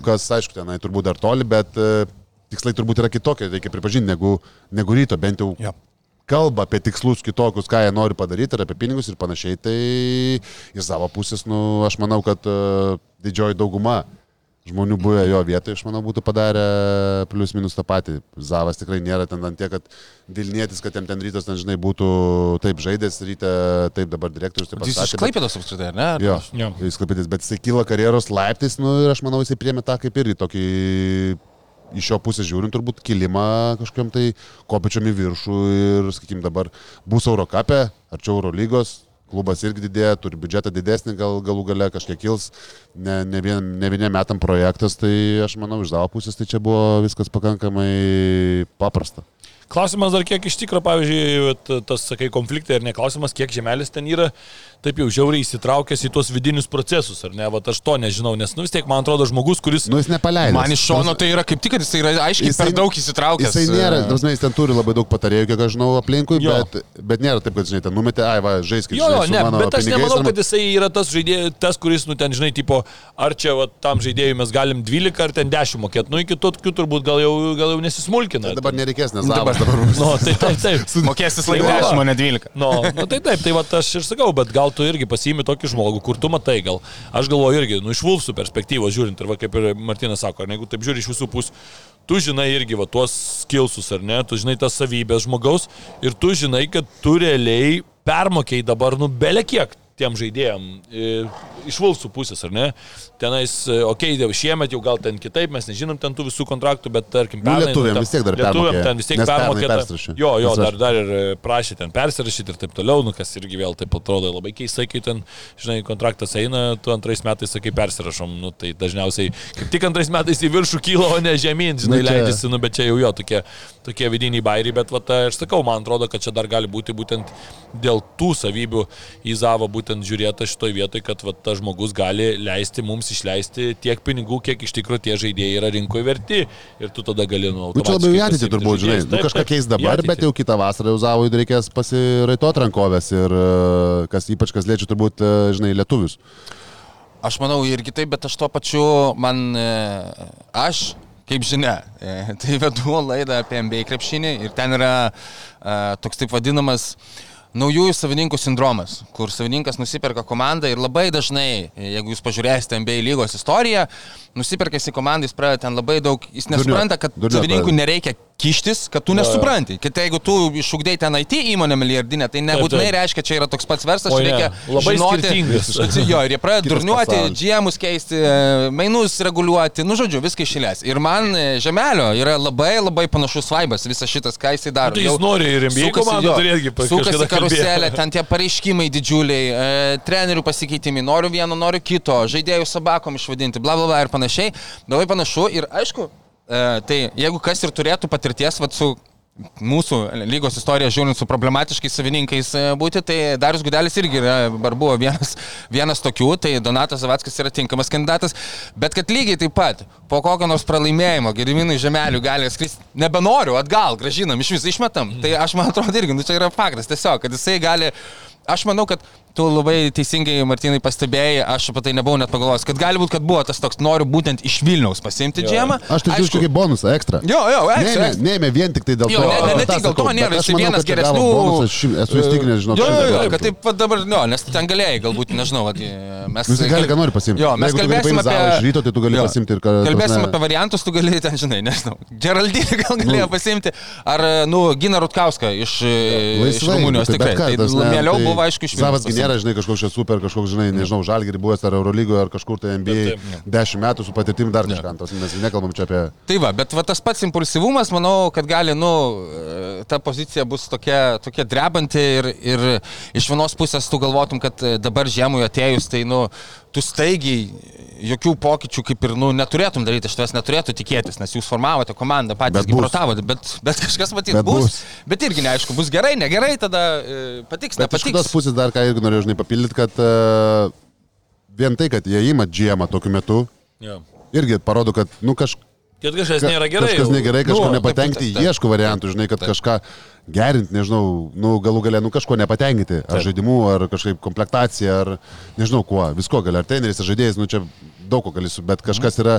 kas, aišku, tenai turbūt dar toli, bet e, tikslai turbūt yra kitokie, reikia pripažinti, negu, negu ryto, bent jau Jo. Kalba apie tikslus kitokius, ką jie nori padaryti ir apie pinigus ir panašiai, tai iš savo pusės, nu, aš manau, kad uh, didžioji dauguma žmonių buvę jo vietoje, aš manau, būtų padarę plius minus tą patį. Zavas tikrai nėra ten ant tiek, kad Vilnietis, kad jam ten rytas, ten žinai, būtų taip žaidęs ryte, taip dabar direktorius taip Jis išklaipėdos apskritai, ar ne? Jo, Jo. jis klapėtis, bet jisai kyla karjeros laiptais, nu ir aš manau, jisai priemė tą kaip irgi tokį iš jo pusės žiūrint, turbūt kilimą kažkokiam tai kopečiam į viršų ir, sakykim, dabar bus Eurocapė, arčiau Eurolygos, klubas irgi didėja, turi biudžetą didesnį, gal, galų gale kažkiek kils, ne, ne, vien, ne vieniem metam projektas, tai aš manau, iš Zavo pusės tai čia buvo viskas pakankamai paprasta. Klausimas dar kiek iš tikrųjų, pavyzdžiui, tas, sakai, konfliktai ar ne klausimas, kiek žemelis ten yra, taip jau žiauriai įsitraukęs į tuos vidinius procesus, ar ne, va aš to nežinau, nes, nu vis tiek, man atrodo, žmogus, kuris... Nu, jis nepaleido. Man iš šono tai yra kaip tik, kad jis yra aiškiai Jisai- per daug įsitraukęs. Jisai nėra, prasme, jis ten turi labai daug patarėjų, kiek aš žinau, aplinkui, Jo. bet, bet nėra taip, kad, žinai, ten numetė, ai, va, žaiskit, Jo, jo, žinai, ne, bet aš pinigais nemanau, arba- kad jisai yra tas žaidėjas, tas, kuris, nu, ten, žinai, tipo, ar čia va, tam žaidėjui mes galim 12 ar ten 10 mokėti, nu, iki tokių turbūt gal jau, gal jau nesismulkina. Tai Dabar nereikės, nes Dabar- Zavas dabar bus. (laughs) Nu, tai taip, taip. (laughs) Mokėsis laik Jo. 10, o ne 12. Nu, nu, tai taip, tai va, aš ir sakau, bet gal tu irgi pasiimi tokį žmogų, kur tu matai, gal aš galvoju irgi, nu, iš Vulfsų perspektyvos žiūrint, ir va, kaip ir Martinas sako, jeigu taip žiūri iš visų pusių, tu žinai irgi va, tuos skilsus, ar ne, tu žinai tas savybės žmogaus ir tu žinai, kad tu realiai permokėjai dabar, nu, belė kiek tiem žaidėjim e, iš Vulfsų pusės, ar ne? Tenais, okei, okay, šiemet jau gal ten kitaip, mes nežinom ten tų visų kontraktų, bet tarkim, Nu, pernai, lietuviam ten- vis tiek dar lietuviam ten vis tiek permokėta. Jo, jo, dar, dar ir e, prašė ten persirašyti ir taip toliau, nu kas irgi vėl taip atrodo labai keistai, kai ten, žinai, kontraktas eina, tu antrais metais sakai persirašom, nu tai dažniausiai kaip tik antrais metais į viršų kyla, o ne žemyn, žinai, Nu, čia- leidžiasi, nu bet čia jau jo tokie, tokie vidiniai bairiai, bet va, aš sakau, man atrodo, kad čia dar gali būti būtent dėl tų savybių į Zavą būtent žiūrėta šitoje vietoje, kad va, tas žmogus gali leisti mums išleisti tiek pinigų, kiek iš tikrųjų tie žaidėjai yra rinkoje verti. Ir tu tada gali nu, Nu, čia labiau į ateitį turbūt, žinai, nu, Taip, kažką taip, keis dabar, bet jau kitą vasarą jau Zavui reikės pasiraitot rankovės ir e, kas ypač kas liečia turbūt, e, žinai, lietuvius. Aš manau irgi taip, bet aš tuo pačiu, man, e, aš, kaip žinia, (laughs) tai vedu laidą apie MBA krepšinį ir ten yra e, toks taip vadinamas naujųjų savininkų sindromas, kur savininkas nusiperka komandą ir labai dažnai, jeigu jūs pažiūrėsite MBA lygos istoriją, nusiperka į komandą, jis pradeda ten labai daug, jis nesupranta, kad pradeda. nereikia kištis, kad tu nesupranti. Kad jeigu tu išugdai ten IT įmonę milijardinę, tai nebūtinai reiškia, čia yra toks pats verslas, čia reikia Labai žinoti, (laughs) Jo, ir jie pradeda durniuoti, džiemus keisti, mainus reguliuoti, nu žodžiu, viską išėlės. Ir man e, Žemelio yra labai labai panašus vaibas, visas šitas, ką jisai daro. Nu, tai jis nori ir sukasi, komandą jo, turėt gi, pa- Sukasi karuselė, ten tie pareiškimai didžiuliai, e, trenerių pasikeitimai, noriu vieno, noriu kito, žaidėjų sabakom išvadinti, bla bla bla ir panašiai. Labai panašu ir aišku, e, tai jeigu kas ir turėtų patirties vat, su mūsų lygos istoriją žiūrint su problematiškais savininkais e, būti, tai Darius Gudelis irgi yra, ar buvo vienas, vienas tokių, tai Donatas Zavackas yra tinkamas kandidatas, bet kad lygiai taip pat po kokio nors pralaimėjimo Geriminui Žemelių gali skristi, nebenoriu, atgal, gražinam, iš vis išmetam, tai aš man atrodo irgi, nu čia yra faktas, tiesiog, kad jisai gali, aš manau, kad tu labai teisingai, Martinai, pastebėjai, aš apie tai nebuvau net pagalvojęs, kad gali būti, kad buvo tas toks, noriu būtent iš Vilniaus pasimti džiemą. Aš tai žiūriu kaip bonusą, ekstra. Jo, jo, ekstra, Neėmė, vien tik tai dėl Jo, to. ne- ne- ne tik dėl to nėra, manau, vienas geresnių- aš esu įstikinęs, žinok, Jo, jo, jo, kad taip pat dabar, jo, nes ten galėjai, galbūt, nežinau, mes... Nu, jisai gali ką nori pasiimti. Jo, mes Jeigu tu gali kalbėsim paimt apie... Iš ryto, tai tu gali pasiimti ir ką- Kalbėsim prasme- apie variantus, tu gali ten, žinai, nežinau. Geraldinį gal galėjo pasiimti. Ar, nu, Gina Rutkauską iš, Rumunijos tikrai. Tai mieliau tai buvo, aišku, iš Vilniaus nėra, žinai, kažkoks čia super, kažkoks, žinai, nežinau, žalgirį buvęs ar Eurolygoje, ar kažkur tai NBA Taip, 10 metų su patirtim dar kažką. Mes nekalbam čia apie... Tai va, bet va, tas pats impulsyvumas, manau, kad gali, nu, e, ta pozicija bus tokia, tokia drebanti ir, ir iš vienos pusės tu galvotum, kad e, dabar žiemui atėjus, tai, nu, tu staigiai jokių pokyčių kaip ir, nu, neturėtum daryti, iš tavęs neturėtų tikėtis, nes jūs formavote komandą, patys gibrotavote, bet, bet kažkas matyt Bet bus, bus. Bet irgi neaišku, bus gerai, negerai, tada e, patiks, Bet iš kitos nepatiks. pusės dar ką irgi norėjau, žinai, papildyti, kad uh, vien tai, kad jie įima džiemą tokiu metu, Jo. irgi parodo, kad, nu, kažkas... Kad kažkas nėra gerai. Kažkas negerai, kažko Nu, nepatenkti, taip, taip, taip. ieško variantų, žinai, kad kažką gerinti, nežinau, nu, galų galę, nu, kažko nepatenkinti. Ar žaidimu, ar kažkaip komplektacija, ar nežinau kuo, visko gali, ar treneris, ar žaidėjas, nu, čia daug ko gali bet kažkas yra,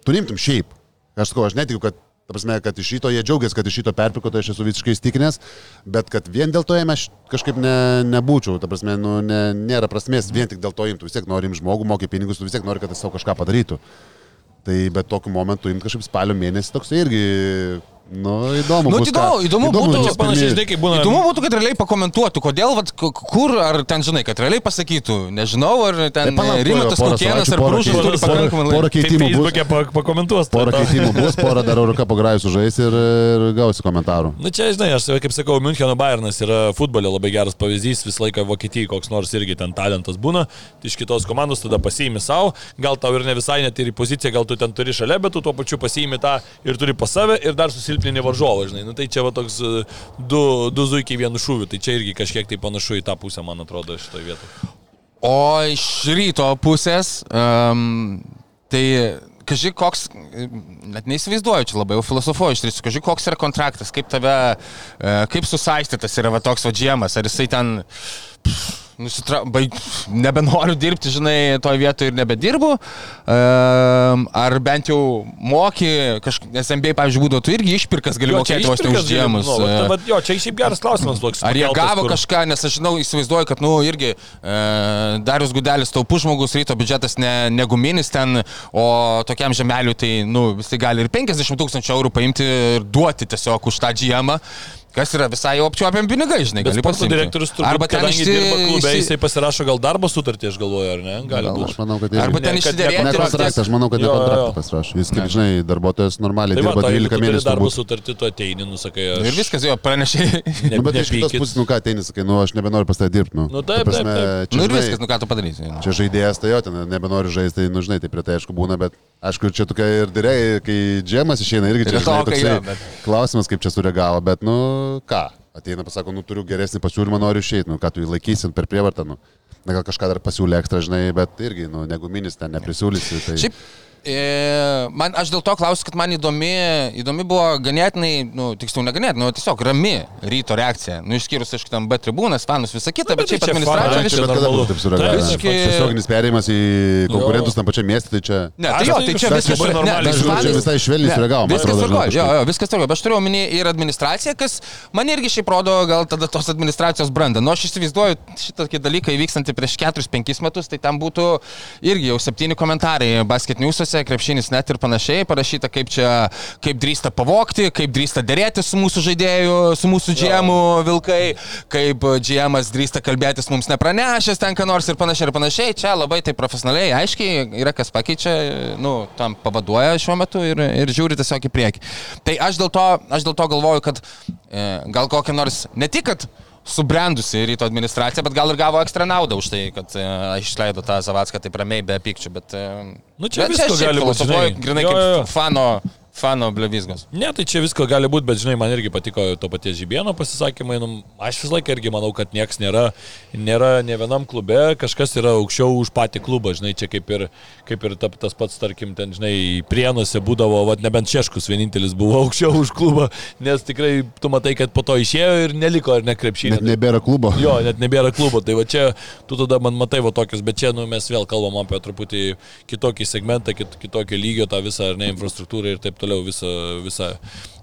tu rimtum šiaip. Aš sakau, aš netikiu, kad, ta prasme, kad iš ryto jie džiaugiasi, kad iš ryto perpiko, tai aš esu visiškai įstikinęs, bet kad vien dėl to jame aš kažkaip ne, nebūčiau, ta prasme, nu, ne, nėra prasmės vien tik dėl to imti, vis tiek norim žmogų, mokė pinigus, tu vis tiek nori, kad jis savo kažką padarytų. Tai bet tokiu momentu imti kažkaip spalio mėnesį toks irgi Nu, įdomu. Nu, bus, įdomu, ką- įdomu būtų- bus Panašiai, žinai, kaip būna. Įdomu būtų, kad realiai pakomentuotų, kodėl, vat, kur, ar ten, žinai, kad realiai pasakytų, nežinau, ar ten Tai Rimantas porą Kukienas savaičių, ar porą keitimų, turi porą- pakankamai laiko. porą Tai keitimų bus. Pa- pakomentuos. Porą keitimų bus, porą dar Euroką pagrajus užžais ir, ir gausi komentarų. Na čia, žinai, aš kaip sakau, Müncheno Bayernas yra futbolė labai geras pavyzdys, visą laiką Vokietijai koks nors irgi ten talentas būna, iš kitos komandos tada pasiimi savo, gal tau ir ne visai net ir į poziciją, gal tu ten turi šalia, bet tu tuo pačiu pasiimi tą ir turi pas save ir dar susilpnini varžovą, žinai. Nu, tai čia va toks e, du, du zuikiai vienu šūviu, tai čia irgi kažkiek tai panašu į tą pusę, man atrodo, šitoje vietoje. O iš ryto pusės, um, tai kažkai koks, net neįsivaizduoju, čia labai jau filosofuoju iš ryto, kažkai koks yra kontraktas, kaip tave, e, kaip susaistytas yra va toks vadžiemas, ar jisai ten... Pff, Nusitra... Baig... Nebenoriu dirbti, žinai, toje vietoje ir nebedirbu. Um, ar bent jau moki, kažkaip, nes MBA, pavyzdžiui, būdavo, tu irgi išpirkas gali mokėti vos ne išpirkas už džiemus. gali, nu, e, va, va, Jo, čia šiaip geras klausimas. Toks, Ar jie gavo kur- kažką, nes aš žinau, įsivaizduoju, kad, nu, irgi e, Darius Gudelis taupų žmogus, ryto biudžetas ne, ne guminis ten, o tokiam žemeliui tai, nu, vis tai gali ir 50 tūkstančių eurų paimti ir duoti tiesiog už tą džemą. Kas yra visai jau apčiuopiam pinigai, žinai, gali pasiimti. direktorius turbūt, Arba ten kadangi išsi- dirba klube, jisai pasirašo gal darbo sutartį, aš galvoju, ar ne? Gali Gal, būti. aš manau, kad irgi. Arba ten išsiderėti. Ne ir- kontraktą, aš manau, kad ne kontraktą pasirašo. Jis, kaip žinai, darbuotojas normaliai Tai va, dirba tai jeigu 12 tu turi mėnesių. darbo sutartį, tu ateini, nusakai, aš. Ir viskas, jo, pranešiai. (laughs) Ne, Nu, bet iš kitos pusės, nu ką, ateini, sakai, nu aš nebenoriu pas tave dirbti. Nu, Nu, taip, taip, Čia, Nu ir viskas, nu ką tu padarysi. Čia žaidėjas, tai jo, ten nebenori žaisti, tai, nu žinai, tai prie tai aišku būna, bet aišku, čia tokia ir direi, kai džemas išeina, irgi čia žinai, toksai jo, bet- klausimas, kaip čia sureagavo, bet, nu ką, ateina, pasako, nu turiu geresnį pasiūlymą, noriu išeiti, nu ką tu jį laikysim per prievartą, nu. Na gal kažką dar pasiūlė ekstra, žinai, bet irgi, nu, negu minis ten neprisiūlysi. Tai... Šiaip, man, aš dėl to klausiu, kad man įdomi, įdomi buvo ganėtinai, nu, tiksliau neganėtinai, nu, tiesiog rami ryto reakcija. Nu, išskyrus, aišku, tam B tribūnas, fanus, visą kitą, bet, bet šiaip tai čia administracija. Čia bet kada būtų taip sureagavęs. Taip, Visiškai- Tiesioginis perėjimas į konkurentus tam pačiam miestui, tai čia... Ne, Aš tai jo, tai čia viskas ne, normaliai bet žiūriu, fanai- čia visai švelniai sureagavo, Viskas tvarkoja, jo, jo, viskas tvarkoja, bet aš turiu omeny ir administraciją, kas man irgi šiaip rodo gal tada tos administracijos brandą. Nu, aš įsivaizduoju šitokį dalyką įvykstantį prieš 4-5 metus, tai tam būtų irgi jau septyni komentarai basket newsuose, krepšinis net ir panašiai, parašyta, kaip čia, kaip drįsta pavokti, kaip drįsta dėrėti su mūsų žaidėju, su mūsų džiemu vilkai, kaip džiemas drįsta kalbėtis mums nepranešęs ten ką nors ir panašiai ir panašiai. Čia labai tai profesionaliai, aiškiai yra kas pakeičia, nu, tam pavaduoja šiuo metu ir, ir žiūri tiesiog į priekį. Tai aš dėl to, aš dėl to galvoju, kad e, gal kokią nors, ne tik, kad subrendusi ryto administracija, bet gal ir gavo ekstra naudą už tai, kad e, išleido tą Zavacką taip ramiai be pykčių, bet... E, Nu, čia bet visko šiaip gali būt, filosofuoju žinai. Grinai Jo, kaip jo, jo. fano, fano blevizgos. Ne, tai čia visko gali būti, bet žinai, man irgi patiko to paties Žibėno pasisakymai. Nu, aš visą laiką irgi manau, kad nieks nėra, nėra ne vienam klube, kažkas yra aukščiau už patį klubą, žinai, čia kaip ir, kaip ir ta, tas pats, tarkim, ten, žinai, prienuose būdavo, vad nebent Šeškus vienintelis buvo (laughs) aukščiau už klubą, nes tikrai tu matai, kad po to išėjo ir neliko ar nekrepšinė. Net nebėra klubo. Jo, net nebėra klubo, tai va čia tu tada man matai va tokius, bet čia nu, mes vėl kalbam apie truputį kitokį segmentą, kit, kitokio lygio tą visą, ar ne, infrastruktūrą ir taip toliau, visą, visą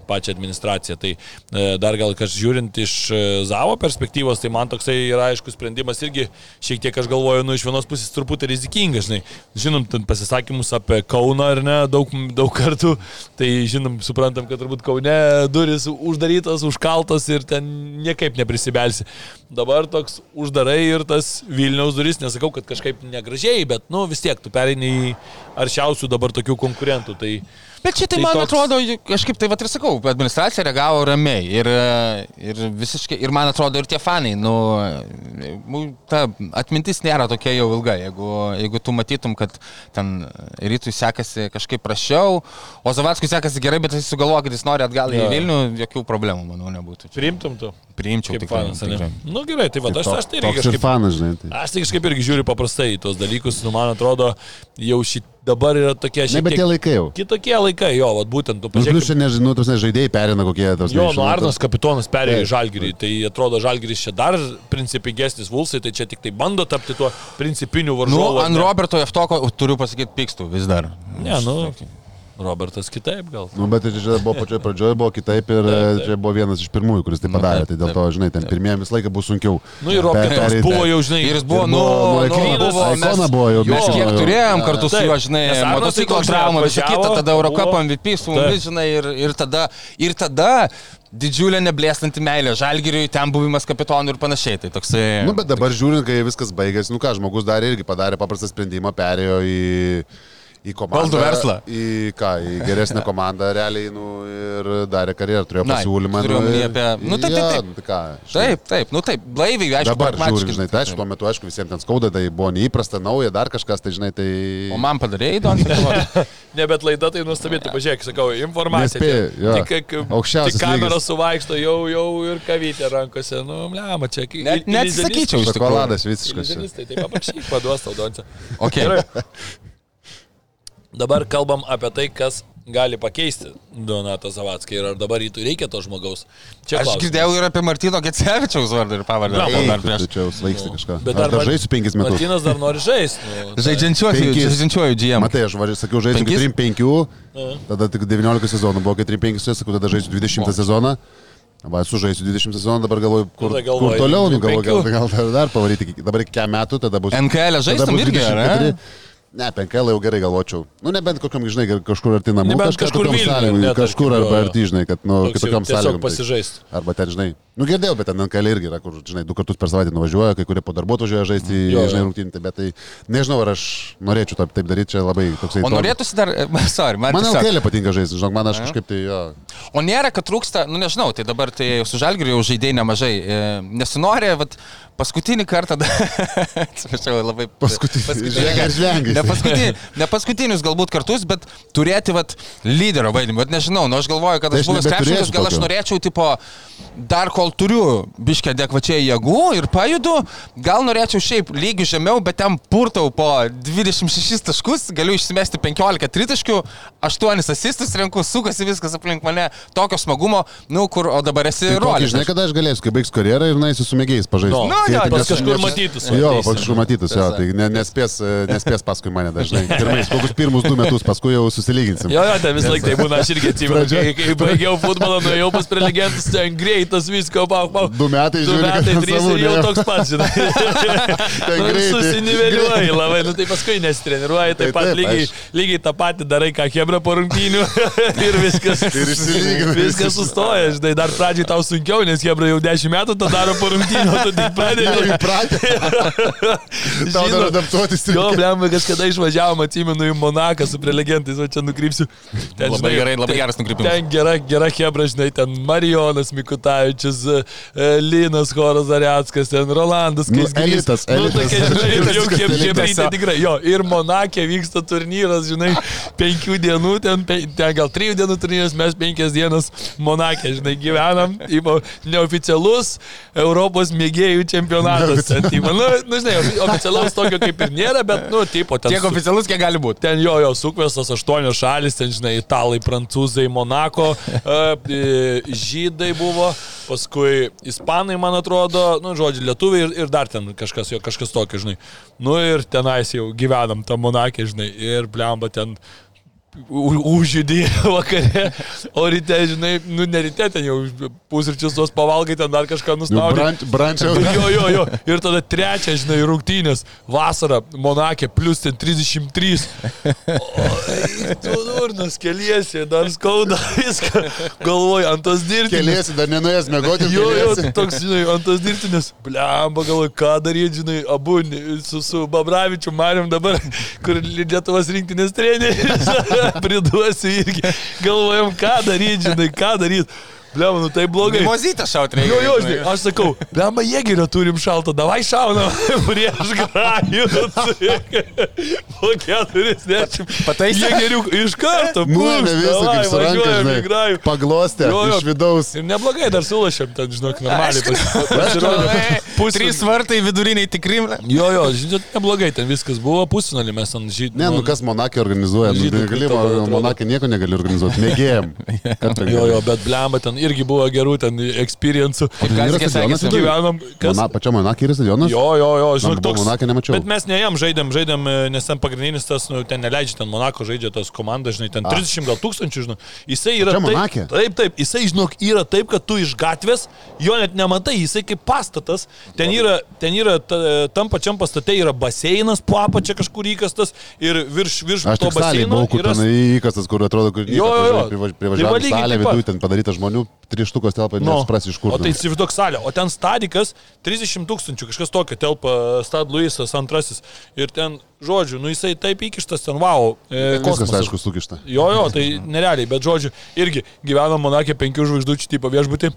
pačią administraciją. Tai e, dar gal kažkas žiūrint iš e, Zavo perspektyvos, tai man toksai yra aiškus sprendimas irgi šiek tiek aš galvoju, nu iš vienos pusės truputį rizikingas, žinai. Žinom, ten pasisakymus apie Kauną ar ne, daug, daug kartų, tai žinom, suprantam, kad turbūt Kaune duris uždarytos, užkaltos ir ten niekaip neprisibelsi. Dabar toks uždarai ir tas Vilniaus duris, nesakau, kad kažkaip negražiai, bet nu vis tiek tu pereini į aršiausių dabar tokių konkurentų. Tai, Bet čia tai, Tai man toks- atrodo, kažkaip tai va ir sakau, administracija reagavo ramiai ir, ir visiškai, ir man atrodo, ir tie fanai, nu, nu, ta atmintis nėra tokia jau ilga, jeigu, jeigu tu matytum, kad ten rytui sekasi kažkaip prašiau, o Zavatskui sekasi gerai, bet jis sugalvoja, kad jis nori atgal į Jo. Vilnių, jokių problemų, manau, nebūtų. Čia. priimtum tu. Priimčiau Kaip fanas, ne? tikrai. Nu gerai, tai va, aš, aš tai irgi kažkaip... fanas, žinai. Tai. Aš tai kažkaip irgi žiūriu paprastai į tos dalykus, nu man atrodo, jau šit dabar yra tokie Ne, šiek bet tie tiek laikai jau. kitokie laikai, jo, vat būtent tu Nu, Plius pažiūrėk. čia, nežinau, tos žaidėjai perina kokie tos. Jo, nu Arnas kapitonas perėjo į. Žalgirį, tai atrodo Žalgiris čia dar principingesnis Vulsai, tai čia tik tai bando tapti tuo principiniu Nu, varžovu. ar ant ne? Roberto Jeftoko turiu pasakyti pykstų vis dar. Ne, nu. Robertas kitaip gal. Nu, bet tai čia buvo pačioje pradžioje, buvo kitaip ir Taip, taip. čia buvo vienas iš pirmųjų, kuris tai padarė. taip, Tai dėl to, žinai, ten pirmieji visą laiką buvo sunkiau. Nu ir Robertas Pereiti. buvo jau, žinai, Ir jis buvo, nu, buvo- nu, Aikona mes, buvo jau, mes kiek turėjom kartu su Taip. juo, žinai, motociklo tai traumą, visą kitą, tada Eurocup buvo- MVP su Taip. mumis, žinai, ir, ir tada, ir tada didžiulė neblėstanti meilė, žalgiriui, ten buvimas kapitonu ir panašiai. Tai toksai... Nu, bet dabar žiūrint, kai viskas baigėsi, nu ką, žmogus darė irgi padarė paprastą sprendimą, perėjo į, į komandą. Valdų verslą. Į ką, į geresnę (laughs) komandą realiai, nu, ir darė karjerą, turėjo pasiūlymą. turiu nu, omeny apie- nu, taip, taip, taip. Nu, tai ką, žinai, Taip, taip, nu taip, blaiviai, aišku, Dabar pragmatiškai. žinai, tai aišku, tuo metu, aišku, visiems ten skauda, tai buvo neįprasta, nauja, dar kažkas, tai žinai, tai... O man padarėjai įdomu. (laughs) Ne, bet laida tai nuostabi, tu pažiūrėk, sakau, informacija. Jo. Tik, Aukščiausias tik kamera suvaikšto jau, jau ir kavytė rankose. Nu, blema, čia. Net, net sakyčiau. Šokoladas visiškas. tai paprašyk, paduos tau doncę. Okay. (laughs) Dabar kalbam apie tai, kas gali pakeisti Donatą Zavatską ir ar dabar rytui reikia to žmogaus. Čia Aš klausimas. girdėjau ir apie Martino Gecevičiaus vardą ir pavardę. Na, Dar prieš čia svaigsti kažką. Bet Aš dar dar žaisiu penkis metus. Martinas dar nori žaisti. Nu, tai- žaidžiančiuoju, GM. Matai, aš važiu, sakiau, Penkis? 3-5, tada tik 19 sezonų buvo, kai 3-5, sakau, tada žaisiu 20 sezoną. Va, esu žaisiu 20 sezoną, dabar galvoju, kur, Tada kur toliau, nu, galvoju, gal, 25. gal dar- pavaryti, dabar iki kiek metų, tada bus... NKL tada žaistum irgi, ar ne? 24. Ne, penkėlą jau gerai galvočiau. Nu, nebent kokiam, žinai, kažkur arti namų, Nebent kažkur tokiom Vilniuj, sąlygom, ne, kažkur arba arti, žinai, kad, nu, kitokiam sąlygom. tai- pasižaist. Arba ten, žinai, nu girdėjau, bet ten NKL irgi yra, kur, žinai, du kartus per savaitę nuvažiuoja, kai kurie po darbo atvažiuoja žaisti, Jo, jo. žinai, rungtynį, bet tai nežinau, ar aš norėčiau taip, taip daryti, čia labai toksai... O norėtųsi dar, (laughs) sorry, man Man tiesiog. LKL patinka žaisti, žinok, man aš kažkaip tai jo. O nėra, kad trūksta, nu nežinau, tai dabar tai su žalgiriu jau žaidėjai nemažai. E, Nesinori, vat, paskutinį kartą, (laughs) atsiprašau, labai... Paskutinį- žvengia. Ne, paskutinį, ne paskutinius galbūt kartus, bet turėti vat, lyderio vaidmenį. Bet nežinau, nu aš galvoju, kad Tai aš aš buvęs krepšininkas, gal aš norėčiau, tipo, dar kol turiu biškę adekvačiai jėgų ir pajudu, gal norėčiau šiaip lygių žemiau, bet ten purtau po 26 taškus, galiu išsimesti 15 tritaškių, 8 asistus renku, sukasi viskas aplink mane, tokio smagumo, nu kur, o dabar esi Tai kokį, rolis. žinai, kada aš galėsiu, kai baigs karjerą ir naisiu su mėgėjais pažaisti. Nu, Nu, jo, Tai pas nes- kažkur matytus, Jo, kažkur matytus, jo, tai ne, nespės, nespės paskui mane dažnai. (laughs) Pirmais, kokius pirmus du metus, paskui jau susilyginsim. Jo, jo, ten vis laik tai būna, aš irgi atsimenu, kai, kai baigiau futbolą, nuėjau pas prelegentus, ten greitas visko, pau, pau. Du metai Du žiūri, kad metai, ant trys ir jau toks pats, žinai. (laughs) Ten Nu, greitai. Susiniveliuoji labai, nu tai paskui nesitreniruoji, taip Tai pat taip, lygiai, aišku. lygiai tą patį darai, ką Hebra po rungtynių (laughs) ir viskas. (laughs) Ir išsilygina Viskas viskas. sustoja, žinai, dar pradžiai tau sunkiau, nes Hebra jau 10 metų tą daro po rungtynių, tu tik Jau pradedi. įpratę. Tau dar adaptuotis Jo, blem, kažkada išvažiavom, atsimenu, į Monaką su prelegentais, o čia nukrypsiu. Ten, Labai gerai, labai ten- geras nukrypimas. Ten gera, gera Hebra, žinai, ten Marijonas Mikutavičius, Linas Horas Ariatskas, ten Rolandas Nu, Kaisgrys. elitas, Nu, elitas. jau, (laughs) jau Elitas, kaip elitas. Hebrytė tikrai, jo, ir Monakė vyksta turnyras, žinai, penkių dienų, ten, pe, ten gal trijų dienų turnyras, mes penkias dienas Monakė, žinai, gyvenam, tipo, neoficialus Europos mėgėjų čempionatas. Ten, tipo, nu, nu, žinai, oficialaus tokio kaip ir nėra, bet, nu, tipo, ten... Tiek oficialus, kiek gali būti. Ten jo, jo, sukvestos aštuonios šalis, ten, žinai, italai, prancūzai, Monako, e, e, žydai buvo, paskui ispanai, man atrodo, nu, žodžiu, lietuviai ir, ir dar ten kažkas, jo, kažkas tokio, žinai. Nu ir tenais jau gyvenam tam Monakė, žinai, ir blemba ten u- užjudį (laughs) vakare, o ryte, žinai, nu, ne ryte ten jau pusryčius tos pavalgai, ten dar kažką Jau nusnaudė. branč- Brančiau. (laughs) Jo, jo, jo. Ir tada trečia, žinai, rungtynės. Vasara, Monakė, plus ten 33. O, tu durnas, keliesi, dar skauda (laughs) viską. Galvoju, ant tos dirbtinės. Keliesi, dar nenuėjęs mėgoti. Jo, jo, toks, žinai, ant tos dirbtinės. Blemba, galvoju, ką daryti, žinai, abu su, su Babravičiu Mariam dabar, kur Lietuvos rinktinės treneris. Priduosiu irgi. Galvojam, ką daryti, žinai, ką daryti. Blemba, nu tai blogai. Mozytą šaut reikia. Jo, jo, žinai, aš sakau, blemba, jėgerio turim šaltą, davai šaunam (laughs) prieš grajus. Po 40. Pataisė? Jėgerių iš karto. Pūst, visą, kaip su ranka, grajų. Paglostė Jo, jo. iš vidaus. Ir neblogai dar sulašėm ten, žinok, normaliai. (laughs) Pusė- Trys vartai viduriniai tikri. Jo, jo, žinot, neblogai ten viskas buvo, pusfinalį mes ant žydų. Ne, nu kas Monakė organizuoja, nu, man atrodo. Monakė nieko negali organizuoti, mėgėjom. (laughs) Jo, jo, bet blemba ten. Irgi buvo gerų ten experience'ų. Kaip Yra Gazikė stadionas sakė, viduj? Gyvenom, kas? Mana, pačia Monakė yra stadionas? Jo, jo, jo, žinok, toks. Monake, nemačiau. Bet mes ne jam žaidėm, žaidėm, e, nes ten pagrindinis tas, nu, ten neleidžia, ten Monako žaidžia tos komandos, žinai, ten 30 gal tūkstančių, žinai. Jisai yra Čia Monake? taip, taip, taip, jisai, žinok, yra taip, kad tu iš gatvės jo net nematai, jisai kaip pastatas, ten yra, ten yra ta, tam pačiam pastate yra baseinas, po apačia kažkur įkastas ir virš, virš Aš to baseino buvau, kur yra ten įkastas, kur atrodo, kur Jo, jo, jo. Tai va privažiavo lygiai salę taip pat. viduje, ten padaryta žmonių, trištukos telpa, Nu, nesupras iš kur. O tai įsivaizduok salę, o ten stadikas 30 tūkstančių, kažkas tokio telpa Stad Luisas antrasis. Ir ten, žodžiu, nu jisai taip įkištas ten, wow. E, kosmosas. aišku, sukišta. Jo, jo, tai nerealiai, bet žodžiu, irgi gyvenam Monakė penkių žvaigždučių tipo viešbutį.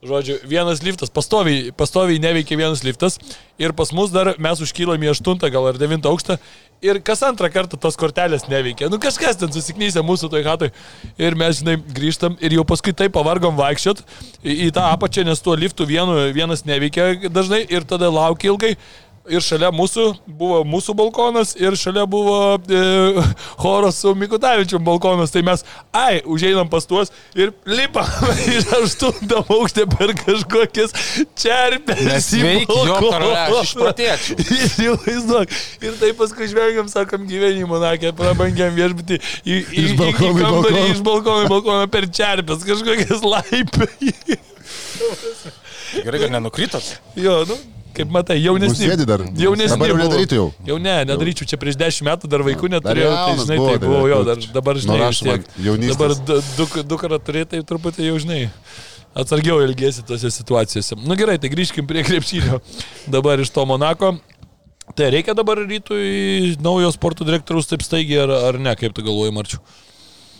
Žodžiu, vienas liftas, pastoviai, pastoviai neveikia vienas liftas ir pas mus dar mes užkylam į aštuntą gal ar devintą aukštą ir kas antrą kartą tos kortelės neveikia. Nu kažkas ten susiknysė mūsų toj hatoj ir mes, žinai, grįžtam ir jau paskui taip pavargom vaikščiot į, į tą apačią, nes tuo liftu vienu, vienas neveikia dažnai ir tada laukia ilgai. Ir šalia mūsų buvo mūsų balkonas ir šalia buvo e, (laughs) choras su Mikutavičium balkonas. Tai mes, ai, užeinam pas tuos ir lipam (laughs) iš aštuntą aukštę per kažkokias čerpės. į Nesveiki, jo aš išprotėčiau. (laughs) Ir taip paskui žvengiam, sakom, gyvenimo, nakė, prabangiam viešbutį. Į, į, Iš balkono į kambarį, iš balkono į balkoną per čerpės, kažkokias laipę. Gerai, kad nenukritot. jo, nu, kaip matai, jaunesni. Sėdi dar. Jaunesni. Dabar jau nedarytų jau. Jau ne, nedaryčiau, čia prieš dešimt metų dar vaikų Dar neturėjau, tai jaunas žinai, buvo, tai tai buvau kur dar, dabar žinai, vis tiek. man jaunystės. dabar du, du, kartą turėtai tai truputį jau žinai. Atsargiau ilgėsi tose situacijose. Na nu, gerai, tai grįžkim prie krepšinio. Dabar iš to Monako. Tai reikia dabar rytui naujo sporto direktoriaus taip staigiai ar, ar ne, kaip tu galvoji, Marčiu?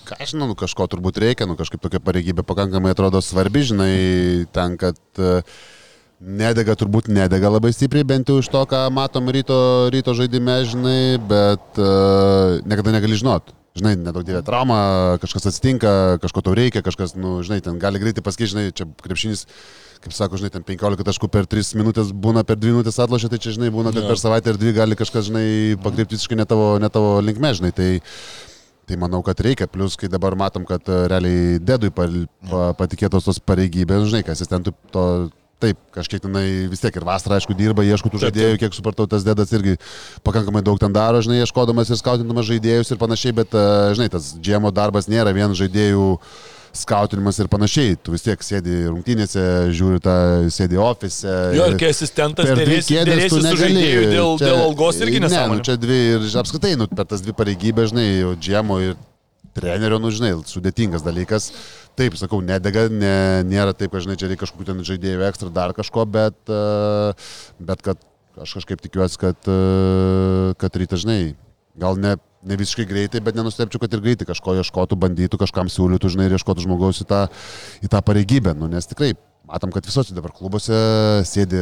Ką aš žinau, nu, kažko turbūt reikia, nu kažkaip tokia pareigybė pakankamai atrodo svarbi, žinai, ten, kad e, nedega turbūt nedega labai stipriai, bent jau iš to, ką matom ryto, ryto žaidime, žinai, bet uh, niekada negali žinot. Žinai, nedaug dievė trauma, kažkas atsitinka, kažko tau reikia, kažkas, nu, žinai, ten gali greitai pasakyti, žinai, čia krepšinis, kaip sako, žinai, ten 15 taškų per 3 minutės būna, per 2 minutės atlošia, tai čia, žinai, būna, kad Jo. per savaitę ar dvi gali kažkas, žinai, pakreipti visiškai ne tavo, ne tavo linkme, žinai. Tai, Tai manau, kad reikia, plus kai dabar matom, kad e, realiai dedui pa, pa, patikėtos tos pareigybės, žinai, kas jis ten to, taip, kažkiek tenai vis tiek ir vasarą, aišku, dirba, ieško tų žaidėjų, kiek supratau, tas dedas irgi pakankamai daug ten daro, žinai, ieškodamas ir skautindamas žaidėjus ir panašiai, bet, e, žinai, tas džiemo darbas nėra vien žaidėjų skautinimas ir panašiai. Tu vis tiek sėdi rungtynėse, žiūri tą, sėdi ofise. Jo, ir kai asistentas dėrėsi, dėrėsi su žaidėju dėl, Čia- dėl algos irgi Ne, nu, nesąmonė. čia dvi ir apskritai, nu, per tas dvi pareigybės, žinai, džiemo ir trenerio, nu, žinai, sudėtingas dalykas. Taip, sakau, nedega, ne, nėra taip, kad, žinai, čia reikia kažkokių ten žaidėjų ekstra dar kažko, bet, uh, bet kad aš kažkaip tikiuosi, kad, uh, kad ryta, žinai, gal ne, ne visiškai greitai, bet nenustepčiau, kad ir greitai kažko ieškotų, bandytų, kažkam siūlytų, žinai, ir ieškotų žmogaus į tą, į tą pareigybę, nu, nes tikrai matom, kad visose dabar klubuose sėdi,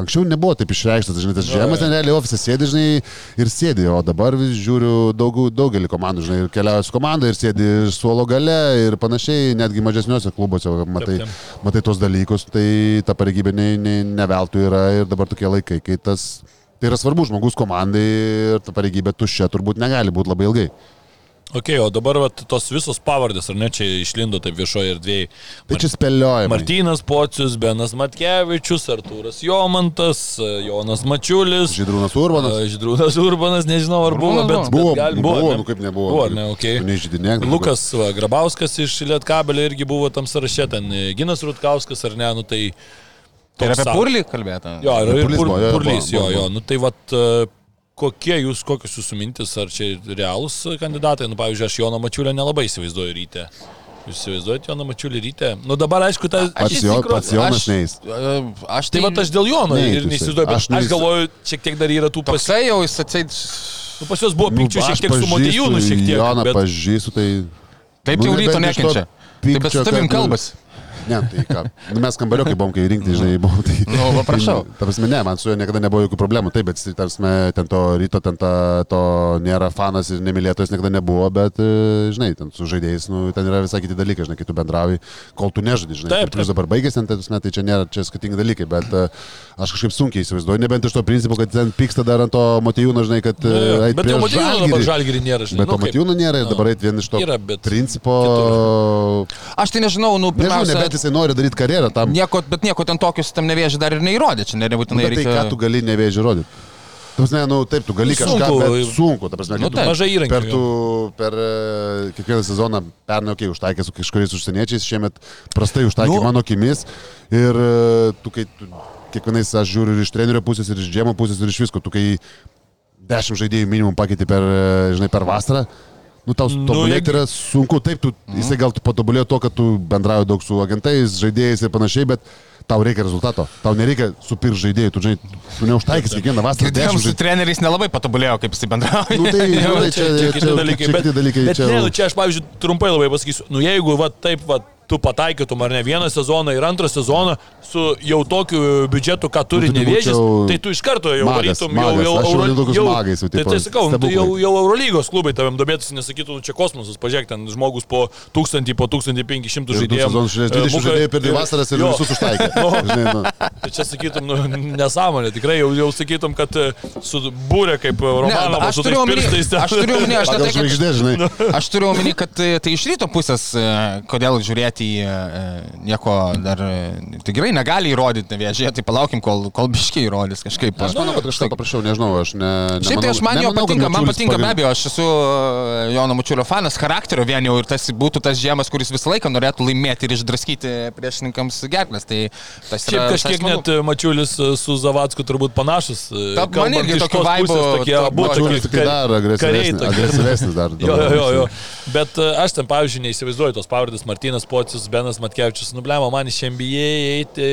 anksčiau nebuvo taip išreikštas, žinai, tas žemas ten realiai ofise sėdi, žinai, ir sėdi, o dabar vis žiūriu daug, daugelį komandų, žinai, ir keliauja su komanda, ir sėdi ir suolo gale, ir panašiai, netgi mažesniuose klubuose, matai, Taip, taip. matai tos dalykus, tai ta pareigybė ne, ne, ne veltui yra ir dabar tokie laikai, kai tas, tai yra svarbu žmogus komandai ir ta pareigybė tuščia turbūt negali būti labai ilgai. Ok, o dabar vat, tos visos pavardės, ar ne, čia išlindo taip viešoje erdvėje. Tai čia spėliojama. Martynas Pocius, Benas Matkevičius, Artūras Jomantas, Jonas Mačiulis. Žydrūnas Urbanas. Žydrūnas Urbanas, nežinau ar buvo, bet, Buvo, bet gal, buvo, ne? nu kaip nebuvo. Buvo, ne, ok. Tu Neižydinėk. Lukas va, Grabauskas iš Lietkabelio irgi buvo tam sąraše, ten e, Ginas Rutkauskas ar ne, nu tai... Ir toks apie sa- purlį kalbėta. Jo, ir, ir Purlys pur, buvo, jo, purlys, buvo, jo, buvo, jo, buvo. nu tai vat, e, kokie jūs, kokios jūsų mintis, ar čia realūs kandidatai, nu pavyzdžiui, aš Jono Mačiulio nelabai įsivaizduoju ryte. Jūs įsivaizduojate Joną Mačiulį ryte? Nu dabar aišku, ta... Pats, iš jo, tikro- pats Jonas aš- neis. Aš Tai va aš dėl Jono ir neįsivaizduoju, bet Aš aš, aš neįs- galvoju, šiek tiek dar yra tų pas... Toksai jau jis atseit. Nu, pas juos buvo Nu, pykčių aš šiek tiek su Motijūnu, šiek tiek. Joną Bet... pažįstu, tai... Taip Nu, jau ryto nebent iš to nekenčia. Taip, bet su pykčio, tavim kad- kalbas. Ne, tai ką. Nu, mes kambariokai buvom, kai rinkti, žinai, buvom. Tai, Nu, va, prašau. Ta prasme, ne, man su juo niekada nebuvo jokių problemų. Taip, bet, ta prasme, ten to ryto, ten ta, to nėra fanas ir nemylėtojas niekada nebuvo, bet, e, žinai, ten su žaidėjais, nu, ten yra visai kiti dalykai, žinai, kai tu bendrauji, kol tu nežaidži, žinai. Taip, Plius dabar baigėsi, ten, ta prasme, tai čia nėra, čia skirtingi dalykai, bet e, aš kažkaip sunkiai įsivaizduoju, nebent iš to principo, kad ten pyksta dar ant to motijūno, žinai, kad... E, eit Bet jau matėjau, dabar Žalgirį. nėra, žinai. Bet to nu, kaip. matijūno nėra ir Nu. dabar eit vien iš to Yra, principo... Aš tai nežinau, nu, Nežinau, pirmiausia, nebent jisai nori daryti karjerą tam. nieko, bet nieko ten tokio su tam nevėžė dar ir neįrodė, čia ne- nebūtinai Bet tai reikia. ką tu gali nevėžį rodyti? Prasme, nu, taip, tu gali kažką, Sunku. bet sunku. Ta prasme, Nu, kad tu taip. Mažai įrankių, Per, tu, per e, kiekvieną sezoną pernai, okei, okay, užtaikė su kažkuriais užsieniečiais, šiemet prastai užtaikė Nu. nu, mano akimis. Ir e, tu, kai tu, kiekvienais aš žiūriu ir iš trenerio pusės, ir iš džemo pusės, ir iš visko, tu kai dešimt žaidėjų minimum pakeiti per, e, žinai, per vasarą. Nu, tau Nu, tobulėti jeigu- yra sunku, taip, tu, jisai gal tu patobulėjo to, kad tu bendrauji daug su agentais, žaidėjais ir panašiai, bet tau reikia rezultato. Tau nereikia supir žaidėjų, tu, žinai, tu neužtaikysi kiekvieną vasarą Girdėjom, su treneriais nelabai patobulėjo, kaip jisai bendrauja. Nu, tai, Jo, (laughs) nu, tai čia, čia čia bet, kiti dalykai, bet čia, ne, nu, čia aš, pavyzdžiui, trumpai labai pasakysiu, nu jeigu va taip va tu pataikytum ar ne vieną sezoną ir antrą sezoną su jau tokiu biudžetu, ką turi Nu, tai tu nevėžys, tai tu iš karto jau magas, varytum, magas. jau, jau, Aš jau Euro- tokius magais jau, tai, tai sakau, nu, tai stebuklai. jau, jau Eurolygos klubai tavim domėtųsi, nesakytų, nu, čia kosmosas, pažiūrėk, ten žmogus po 1000, po 1500 Ir du žaidėjų. sezonus šalies 20 žaidėjų per dvi vasaras ir visus užtaikė. (laughs) Žinai, nu. Tai čia sakytum, nu, nesąmonė, tikrai jau, jau sakytum, kad e, su būrė kaip Romanovas, aš su tais pirštais. aš turiu omeny, aš tai, žinai. (laughs) aš turiu omeny, kad e, tai iš ryto pusės, e, kodėl žiūrėti į e, nieko dar, e, gerai, negali įrodyti nevėžė, tai palaukim, kol, kol biškiai įrodys kažkaip. Aš manau, kad kažką paprašiau, nežinau, aš ne. Šiaip tai aš man jo nemanau, patinka, man patinka be abejo, aš esu e, Jono Mačiulio fanas, charakterio vien jau ir tas būtų tas žiemas, kuris visą laiką norėtų laimėti ir išdraskyti priešininkams gerklės. Tai tas Šiaip yra kažkiek smagu. net e, Mačiulis e, su Zavacku turbūt panašus. e, Ta- man irgi iš tokių tos vaibų, pusės Tokie to- abu Mačiulis tokie tik tai dar agresyvesnis, agresyvesnis dar. (laughs) Jo, jo, jo. Bet e, aš ten, pavyzdžiui, neįsivaizduoju tos pavardės Martinas Pocius, Benas Matkevičius, nublemo man iš NBA eiti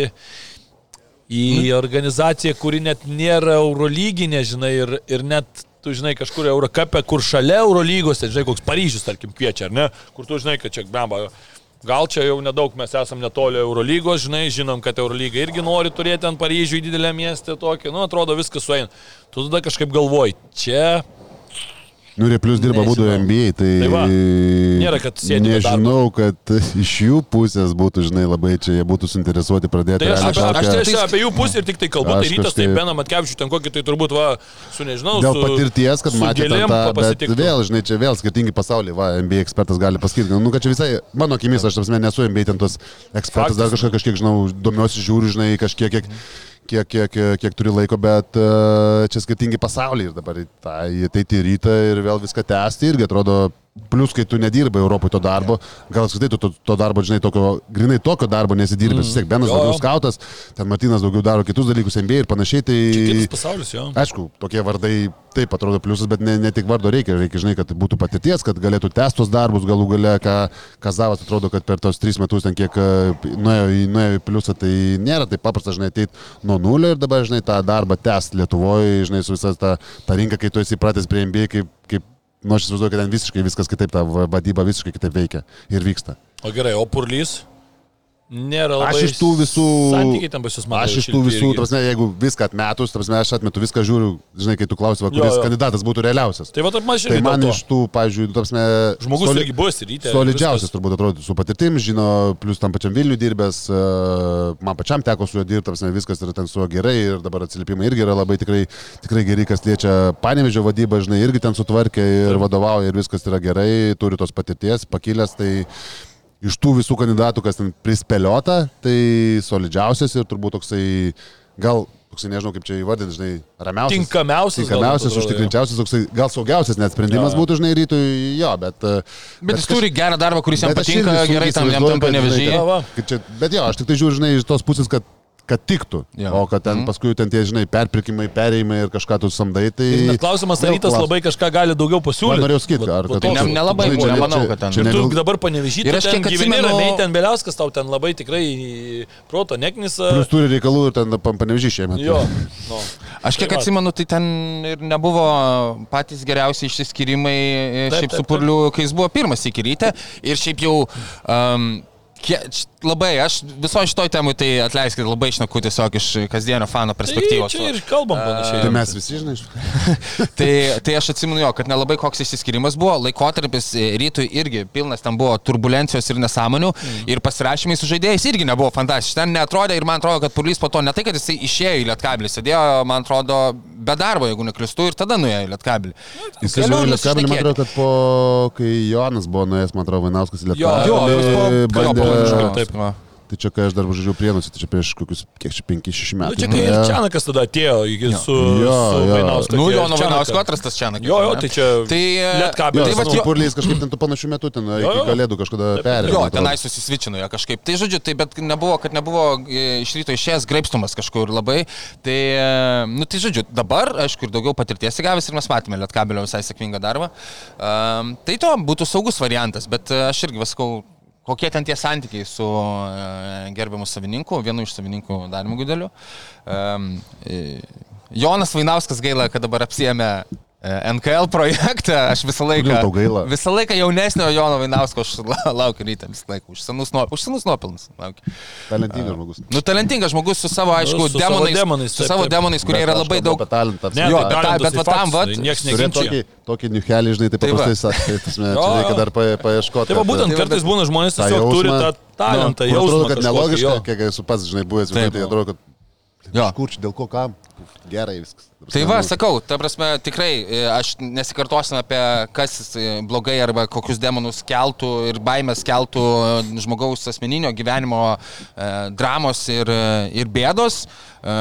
į organizaciją, kuri net nėra Eurolyginė, žinai, ir, ir net tu žinai kažkur Eurocapė, kur šalia Eurolygos, ten, žinai, koks Paryžius, tarkim, kviečia, ar ne, kur tu žinai, kad čia blemba. Gal čia jau nedaug mes esam netoli Eurolygos, žinai, žinom, kad Eurolyga irgi nori turėti ant Paryžių didelę miestę tokį, nu, atrodo viskas sueina. Tu tada kažkaip galvoji, čia Nu, ir plus dirba būdų. NBA, tai... Tai va, nėra, kad darbo. Nežinau, kad iš jų pusės būtų, žinai, labai čia jie būtų suinteresuoti pradėti. Tai aš, aš tokią- tai aš apie jų pusę ir tik tai kalbu, Aš tai rytas, tai Beną Matkevičių ten kokį tai turbūt, va, su nežinau, Dėl su, patirties, kad matė tą, bet vėl, žinai, čia vėl skirtingi pasauliai, va, NBA ekspertas gali pasakyti, nu, kad čia visai, mano akimis, aš, tarsi, nesu NBA ten tos ekspertas, dar kažką, kažkiek, žinau, domiuosi, žiūriu, žinai, kažkiek, kiek, kiek, kiek, kiek, kiek turi laiko, bet uh, čia skirtingi pasauliai ir dabar tai į rytą ir vėl viską tęsti irgi atrodo, plus kai tu nedirbai Europoje to darbo, gal apskritai tu to, to darbo, žinai, tokio, grinai tokio darbo nesidirbi, mm. vis tiek Benas Jo, daugiau skautas, ten Martinas daugiau daro kitus dalykus, NBA ir panašiai, tai... Kitas pasaulis, jo. Aišku, tokie vardai taip atrodo pliusas, bet ne, ne tik vardo reikia, reikia, žinai, kad būtų patirties, kad galėtų testos darbus galų gale, ką Kazavas atrodo, kad per tos tris metus ten kiek e, nuėjo į, nuėjo į pliusą, tai nėra taip paprasta, žinai, ateiti nuo nulio ir dabar, žinai, tą darbą tęsti Lietuvoje, žinai, su visą tą, tą rinką, kai tu esi pratęs prie MBA, kaip, kaip nu, aš įsivaizduoju, kad ten visiškai viskas kitaip, ta va- vadyba visiškai kitaip veikia ir vyksta. O gerai, o purlys? Nėra labai. Aš iš tų visų... Santykiai tam pas jūs man. Aš iš tų visų, prasme, jeigu viską atmetus, prasme, aš atmetu viską, žiūriu, žinai, kai tu klausi, kuris Jo, jo. kandidatas būtų realiausias. Tai va, taip man Tai man iš tų, pavyzdžiui, prasme, Žmogus soli- irgi bus ryte. Solidžiausias turbūt atrodo su patirtim, žino, plus tam pačiam Vilniui dirbęs, e, man pačiam teko su juo dirbti, prasme, viskas yra ten su juo gerai ir dabar atsiliepimai irgi yra labai tikrai, tikrai geri, kas liečia panevežio vadybą, žinai, irgi ten sutvarkė ir vadovauja ir viskas yra gerai, turi tos patirties, pakilęs, tai iš tų visų kandidatų, kas ten prispėliota, tai solidžiausias ir turbūt toksai, gal, toksai nežinau kaip čia įvardinti, žinai, ramiausias. Tinkamiausias. Tinkamiausias, užtikrinčiausias, toksai, gal saugiausias net sprendimas jo. būtų, žinai, rytui, jo, bet... e, Bet jis turi gerą darbą, kuris jam Bet patinka, gerai tam jam tampa nevežėjai. Bet jo, aš tik tai žiūriu, žinai, iš tos pusės, kad kad tiktų. Jo. O kad ten Mhm. paskui ten tie, žinai, perpirkimai, perėjimai ir kažką tu samdai, tai... Bet klausimas, ar rytas labai kažką gali daugiau pasiūlyti. norėjau sakyti, ar kad... Ne- nelabai, žinai, čia- nemanau, čia- kad ten- čia Ir ne tu dabar panevežyti, Ir ir aš kiek gyveni atsimenu- ramiai, ten Beliauskas tau ten labai tikrai proto neknisa. Plus turi reikalų ir ten panevežį šiemet. Jo. No. Aš kiek Tai atsimenu, tai ten ir nebuvo patys geriausi išsiskyrimai e, Taip, šiaip taip, su Purliu, kai jis buvo pirmas iki ryte. Ir šiaip jau um, labai, aš viso šitoj temui tai atleiskit, labai išnaku tiesiog iš kasdienio fano Tai perspektyvos. čia ir kalbam panašiai. Tai mes visi, žinai, (laughs) tai, tai aš atsimenu jo, kad nelabai koks išsiskirimas buvo, laikotarpis e, rytui irgi pilnas, ten buvo turbulencijos ir nesąmonių mm. ir pasirašymai su žaidėjais irgi nebuvo fantastiški. Ten netrodė ir man atrodo, kad Purlys po to ne tai, kad jisai išėjo į Lietkabilį, sėdėjo, man atrodo, be darbo, jeigu neklistu, ir tada nuėjo į Lietkabilį. Jis žinai, Lietkabelį, man atrodo, kad po, kai Jonas buvo nuėjęs, man atrodo, Vainauskas į Jo, Lietkabelį, Jo, jūs po- jo, bandė, pavadžiavo, taip. va. tai čia, kai aš dar važiavau prienusi, tai čia prieš kokius, kiek čia, 5-6 Nu, metų. čia kai ir nuėjo. Čianakas tada atėjo iki su, Jo, su jo. Vainausku. Nu, ir Čianakas. Vainausko atrastas čia. Jo, jo, tai čia Tai, e, Lietkabelis, Jo, tai vat jo- Purlys kažkaip ten tų panašių metų, ten Jo, iki jo. kalėdų kažkada perėjo. Jo, tenai susisvičino jo kažkaip. Tai žodžiu, tai bet nebuvo, kad nebuvo e, iš ryto išėjęs graipstumas kažkur labai. Tai, e, nu, tai žodžiu, dabar, aišku, ir daugiau patirties įgavęs ir mes matėme Lietkabelio visai sėkmingą darbą. Um, tai to būtų saugus variantas, bet e, aš irgi viskau. Kokie ten tie santykiai su e, gerbiamu savininku, vienu iš savininkų Darimu Gudeliu. Jonas Vainauskas gaila, kad dabar apsijėmė e, NKL projektą, aš visą laiką... Visą laiką jaunesnio Jono Vainausko aš la- laukiu ryte visą laiką, už senus, nuo, už senus nuopelnus. Laukiu. Talentingas žmogus. Nu, talentingas žmogus su savo, aišku, su savo demonais, demonais, su taip, savo taip. demonais, kurie yra labai daug. Talentą. Ne, Jo, tai ta- bet tai va tam, faktas, vat, tai nieks Turėt neginčia. tokį, tokį niuchelį, žinai, tai Tai va. paprastai sakai, tai tasme, Jo, čia reikia dar pa- paieškoti. Tai va kad- būtent Tai va, kartais bet- būna žmonės tiesiog turi tą talentą, Nu, kur jausmą. Atrodo, kad nelogiška, kiek esu pats, žinai, buvęs, Taip. žinai, tai atrodo, kad kur čia, dėl ko kam, gerai viskas. Ta Tai va, nu, sakau, ta prasme, tikrai, e, aš nesikartosiu apie kas e, blogai arba kokius demonus keltų ir baimės keltų e, žmogaus asmeninio gyvenimo e, dramos ir, ir bėdos, e,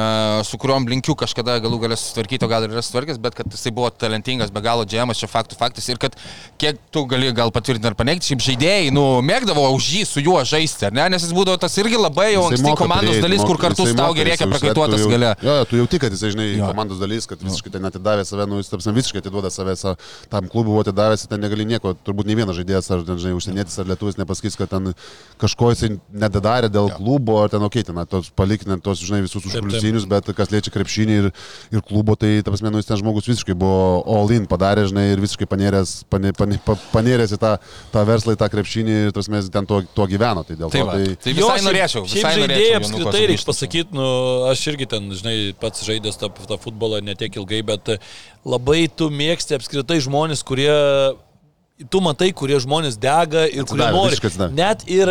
su kuriuom linkiu kažkada galų galę susitvarkyti, o gal ir yra sutvarkęs, bet kad jisai buvo talentingas, be galo džemas, čia faktų faktas ir kad kiek tu gali gal patvirtinti ar paneigti, šiaip žaidėjai, nu, mėgdavo už jį su juo žaisti, ar ne, nes jis būdavo tas irgi labai jau anksti komandos prieiti, dalis, kur moka- kartu jisai staugė moka, reikia prakaituotas tu jau- gale. Jo, tu jauti, kad jisai, žinai, Jo. komandos dalis, kad visiškai ten atidavė save, nu, jis tapsime visiškai atiduoda save sa- tam klubui, buvo atidavęs, ten negali nieko, turbūt nei vienas žaidėjas, ar ten, žinai, užsienietis, ar lietuvis nepasakys, kad ten kažko jisai nedadarė dėl klubo, ar ten, okei, okay, ten, tos palikinant tos, žinai, visus užkulisinius, bet kas liečia krepšinį ir, ir klubo, tai, ta prasme, nu, jis ten žmogus visiškai buvo all in padarė, žinai, ir visiškai panėręs, pane, pane, pa- panėręs į tą, tą verslą, į tą krepšinį, ir, ta prasme, ten to, to gyveno, tai dėl Tai, to. va, Tai, tai visai norėčiau. Visai žaidėjai apskritai reikia pasakyti, nu, aš irgi ten, žinai, pats žaidęs tą, tą futbolą ne tiek ilgai, bet labai tu mėgsti apskritai žmonės, kurie... Tu matai, kurie žmonės dega ir kurie Atsidavę, nori. visiškai atsidavę. Net ir,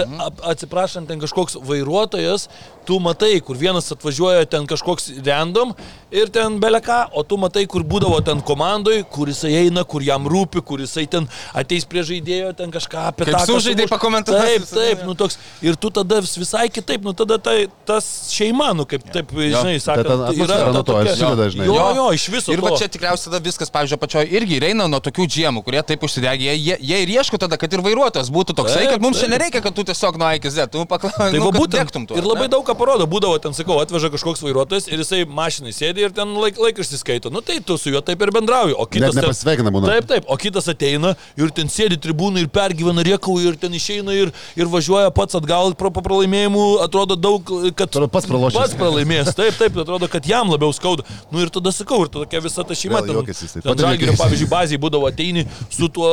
atsiprašant, ten kažkoks vairuotojas, tu matai, kur vienas atvažiuoja ten kažkoks random ir ten beleką, o tu matai, kur būdavo ten komandoj, kur jisai eina, kur jam rūpi, kur jisai ten ateis prie žaidėjo, ten kažką apie Kaip tą. sužaidei kažką- pakomentuos Taip, taip, jo. nu toks. Ir tu tada vis- visai kitaip, nu tada tai, tas šeima, nu kaip taip, žinai, sakant, ta atmosfera nuo to atsideda, žinai. Jo, Jo. jo, iš viso. Ir va čia tikriausiai tada viskas, pavyzdžiui, pačioje irgi ir eina nuo tokių džiemų, kurie taip užsidegė. Jie, jie ir ieško tada, kad ir vairuotojas būtų toksai, Taip, kad mums čia nereikia, kad tu tiesiog nuo A iki Z, tu paklausai. Tai nu, būtent. Ir labai daug ką parodo. Būdavo ten, sakau, atveža kažkoks vairuotojas ir jisai mašinai sėdi ir ten laik, laikraštį skaito. Nu tai tu su juo taip ir bendrauji. O kitas... Net nepasveikina būna. Taip, taip. O kitas ateina ir ten sėdi tribūnai ir pergyvena riekau ir ten išeina ir, ir važiuoja pats atgal pro pralaimėjimų. Atrodo daug, kad... Atrodo, pats pralošęs. Pats pralaimės. Taip, taip. Atrodo, kad jam labiau skauda. Nu ir tada sakau, ir tokia visa ta šeima. Žalgirio, pavyzdžiui, bazėje būdavo ateini su tuo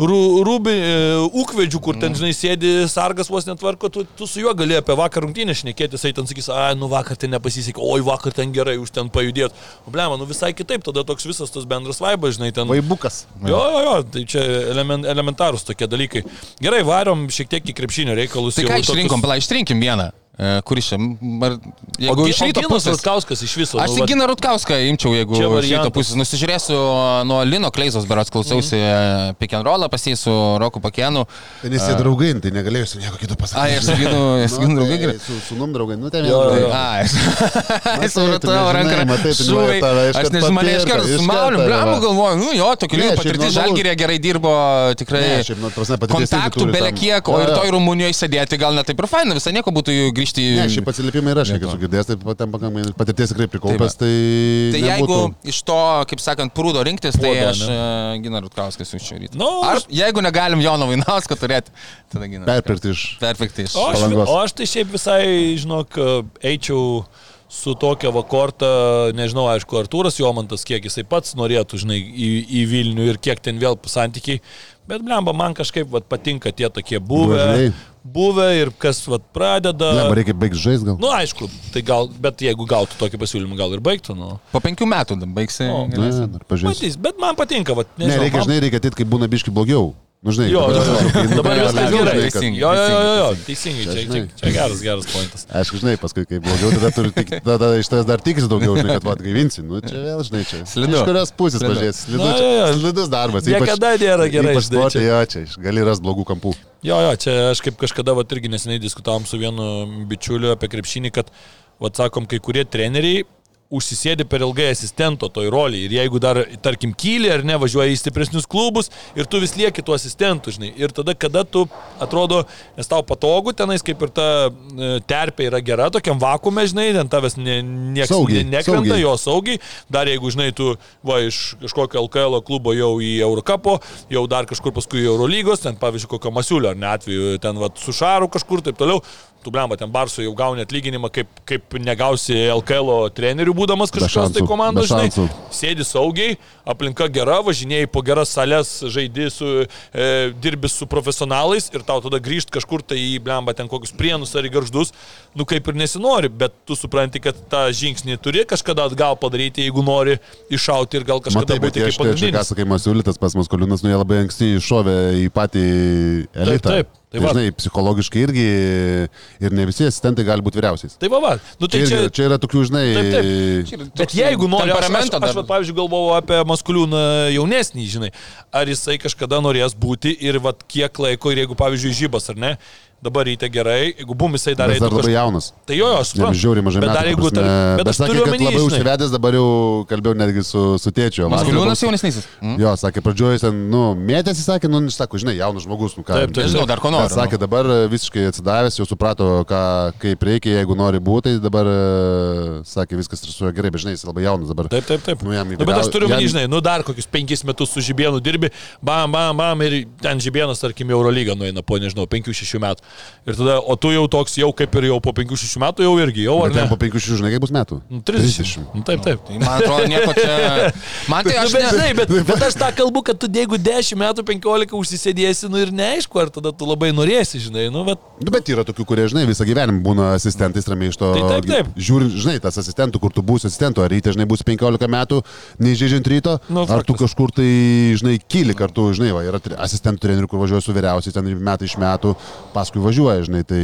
rū- rūbi, e, ūkvedžiu, kur ten, žinai, sėdi sargas vos netvarko, tu, tu su juo gali apie vakar rungtynę šnekėti, jisai ten sakys, ai, nu vakar ten nepasisekė, oi vakar ten gerai, už ten pajudėt. O blema, nu visai kitaip, tada toks visas tas bendras vaibas, žinai, ten... Vaibukas. Jo, jo, jo, tai čia elemen, elementarūs tokie dalykai. Gerai, varom šiek tiek į krepšinio reikalus. Tai ką tokius- išrinkom, pala, išrinkim vieną. E, Kuris čia? Ar, jeigu iš ryto pusės. Rutkauskas iš viso. Aš nu, tik Gina Rutkauską imčiau, jeigu iš ryto pusės. Nusižiūrėsiu nuo Lino Kleizos, berots klausiausi mm. pick and rollą, pas jį su Roku Pakenu. Tai nes jie draugai, tai negalėjau su nieko kitu pasakyti. Ai, aš Ginu- (laughs) su Ginu draugai gerai. Su sunum draugai, nu ten jo. Ai, tu supratau, ranką. šūviai. Aš nežinau, mane iš karto sumauliu, blemų galvoju, nu jo, liūdna šiaip patirtis, žalgyrė gerai dirbo, tikrai. Nu, Kontaktų turi belė tam. kiek, o ir toj Rumunijoje sėdėti gal net taip ir faina, visai nieko būtų jų grįžti į... Ne, šiaip atsiliepimai yra, aš kiek esu girdėjęs, tai ten pakankamai patirties tikrai prikaupęs, tai... Tai jeigu nebūtų- iš to, kaip sakant, prūdo rinktis, tai Puodo, aš uh, Gina Rutkauskas siūčiau ryte. Nu, Ar aš- jeigu negalim Jono Vainausko turėti, tada Gina. Perpirkti iš... Perfektai iš. O aš, o aš tai šiaip visai, žinok, eičiau su tokia vakorta, nežinau, aišku, Artūras Jomantas, kiek jisai pats norėtų, žinai, į, į Vilnių ir kiek ten vėl santykiai, bet blemba, man kažkaip vat, patinka tie tokie buvę, Bruožai. Buvę ir kas vat, pradeda. Ne, man reikia baigti žaisti gal. Nu, aišku, tai gal, bet jeigu gautų tokį pasiūlymą, gal ir baigtų, nu. Po penkių metų baigsi. O, Ne, galėsi. dar pažiūrėsiu. Matys, bet man patinka, vat, Ne, nežinau, reikia, man- žinai, reikia ateit, kai būna biški blogiau. Nu, žinai, Jo, dabar- jo, jo. dabar nugalė viskas gerai. žinai, kad- teisingai. Jo, jo, jo, jo, teisingai, čia, čia, žinai. čia geras, geras pointas. Aišku, žinai, paskui, kai blogiau, tada, turi, tik, tada iš tavęs dar tikisi daugiau, žinai, kad atgaivinsi. Nu, čia vėl, žinai, čia. Slidu. Iš kurios pusės pažiūrės. Slidu, Na, čia, jo, jo. slidus darbas. Niekada nėra gerai, Ypač čia. jo, čia gali rasti blogų kampų. Jo, jo, čia aš kaip kažkada, va, irgi neseniai diskutavom su vienu bičiuliu apie krepšinį, kad, va, sakom, kai kurie treneriai užsisėdi per ilgai asistento toj roliai ir jeigu dar, tarkim, kyli ar ne, važiuoja į stipresnius klubus ir tu vis lieki tuo asistentu, žinai. Ir tada, kada tu atrodo, nes tau patogu, tenais kaip ir ta e, terpė yra gera, tokiam vakume, žinai, ten tavęs ne, nieks Saugiai, ne, nekrenta, saugiai. jo saugiai. Dar jeigu, žinai, tu va iš kažkokio LKL klubo jau į Eurocapo, jau dar kažkur paskui į Eurolygos, ten pavyzdžiui, kokio masiulio ar ne atveju, ten va su Šaru kažkur taip toliau. Tu blemba, ten Barso jau gauni atlyginimą, kaip, kaip negausi LKL trenerių būdamas kažkokios tai komandos, žinai. Sėdi saugiai, aplinka gera, važinėjai po geras sales, žaidi su, e, dirbi su profesionalais ir tau tada grįžti kažkur tai į blemba ten kokius prienus ar į garždus, nu kaip ir nesinori, bet tu supranti, kad tą žingsnį turi kažkada atgal padaryti, jeigu nori iššauti ir gal kažkada Matai, būti kaip čia, čia ką pagrindinis. sakai, Masiulitas pas Maskoliunas, nu jie labai anksti iššovė į patį elitą. taip, tai tai va. žinai, psichologiškai irgi ir ne visi asistentai gali būti vyriausiais. Tai va, va. Nu, tai Čia, čia, irgi, čia yra tokių, žinai, Taip, Bet jeigu nori, aš, aš, aš, vat, pavyzdžiui, galvojau apie maskuliūną jaunesnį, žinai, ar jisai kažkada norės būti ir vat, kiek laiko, ir jeigu, pavyzdžiui, žybas ar ne, dabar ryte gerai, jeigu bum jisai dar Bet eitų dar labai kaž- jaunas. Tai jo, jo, aš suprantu. žiauriai mažai bet dar jeigu, prasme, tar, bet aš sakė, kad omeny, labai užsivedęs, dabar jau kalbėjau netgi su, su tėčiu. Maskuliūnas jaunesnysis. Mm. Jo, sakė, pradžioje ten, nu, mėtėsi, sakė, nu, sako, žinai, jaunas žmogus, nu ką. Taip, taip, Nežinau, dar ko nori. Bet sakė, dabar visiškai atsidavęs, jau suprato, ką, kaip reikia, jeigu nori būti, tai dabar, e, sakė, viskas stresuoja gerai, bet žinai, jis labai jaunas dabar. Taip, taip, taip. Nu, jam nu, bet aš turiu jam- žinai, nu dar kokius penkis metus su žibėnu dirbi, bam, bam, bam, ir ten žibėnas, tarkim, Eurolygą nueina po, nežinau, 5-6 metų. Ir tada, o tu jau toks, jau kaip ir jau po 5-6 metų, jau irgi, jau ar ne? ten po 5 žinai, kiek bus metų? Nu, 30. Nu, taip, taip. Tai man atrodo, nieko čia. (laughs) Man tai aš bet, ne... žinai, bet, bet aš tą kalbu, kad tu jeigu 10 metų, 15 užsisėdėsi, nu ir neaišku, ar tada tu labai norėsi, žinai, nu, bet Nu, bet yra tokių, kurie, žinai, visą gyvenimą būna asistentais ramiai iš to. Tai taip, taip. Žiūrint, žinai, tas asistentų, kur tu būsi asistentu, ar ryte, žinai, bus 15 metų, neįžeidžiant ryto, Nu, ar tu kažkur tai, žinai, kyli kartu, žinai, va, yra asistentų trenerių, kur važiuoja su vyriausiais, ten metai iš metų, paskui važiuoja, žinai, tai...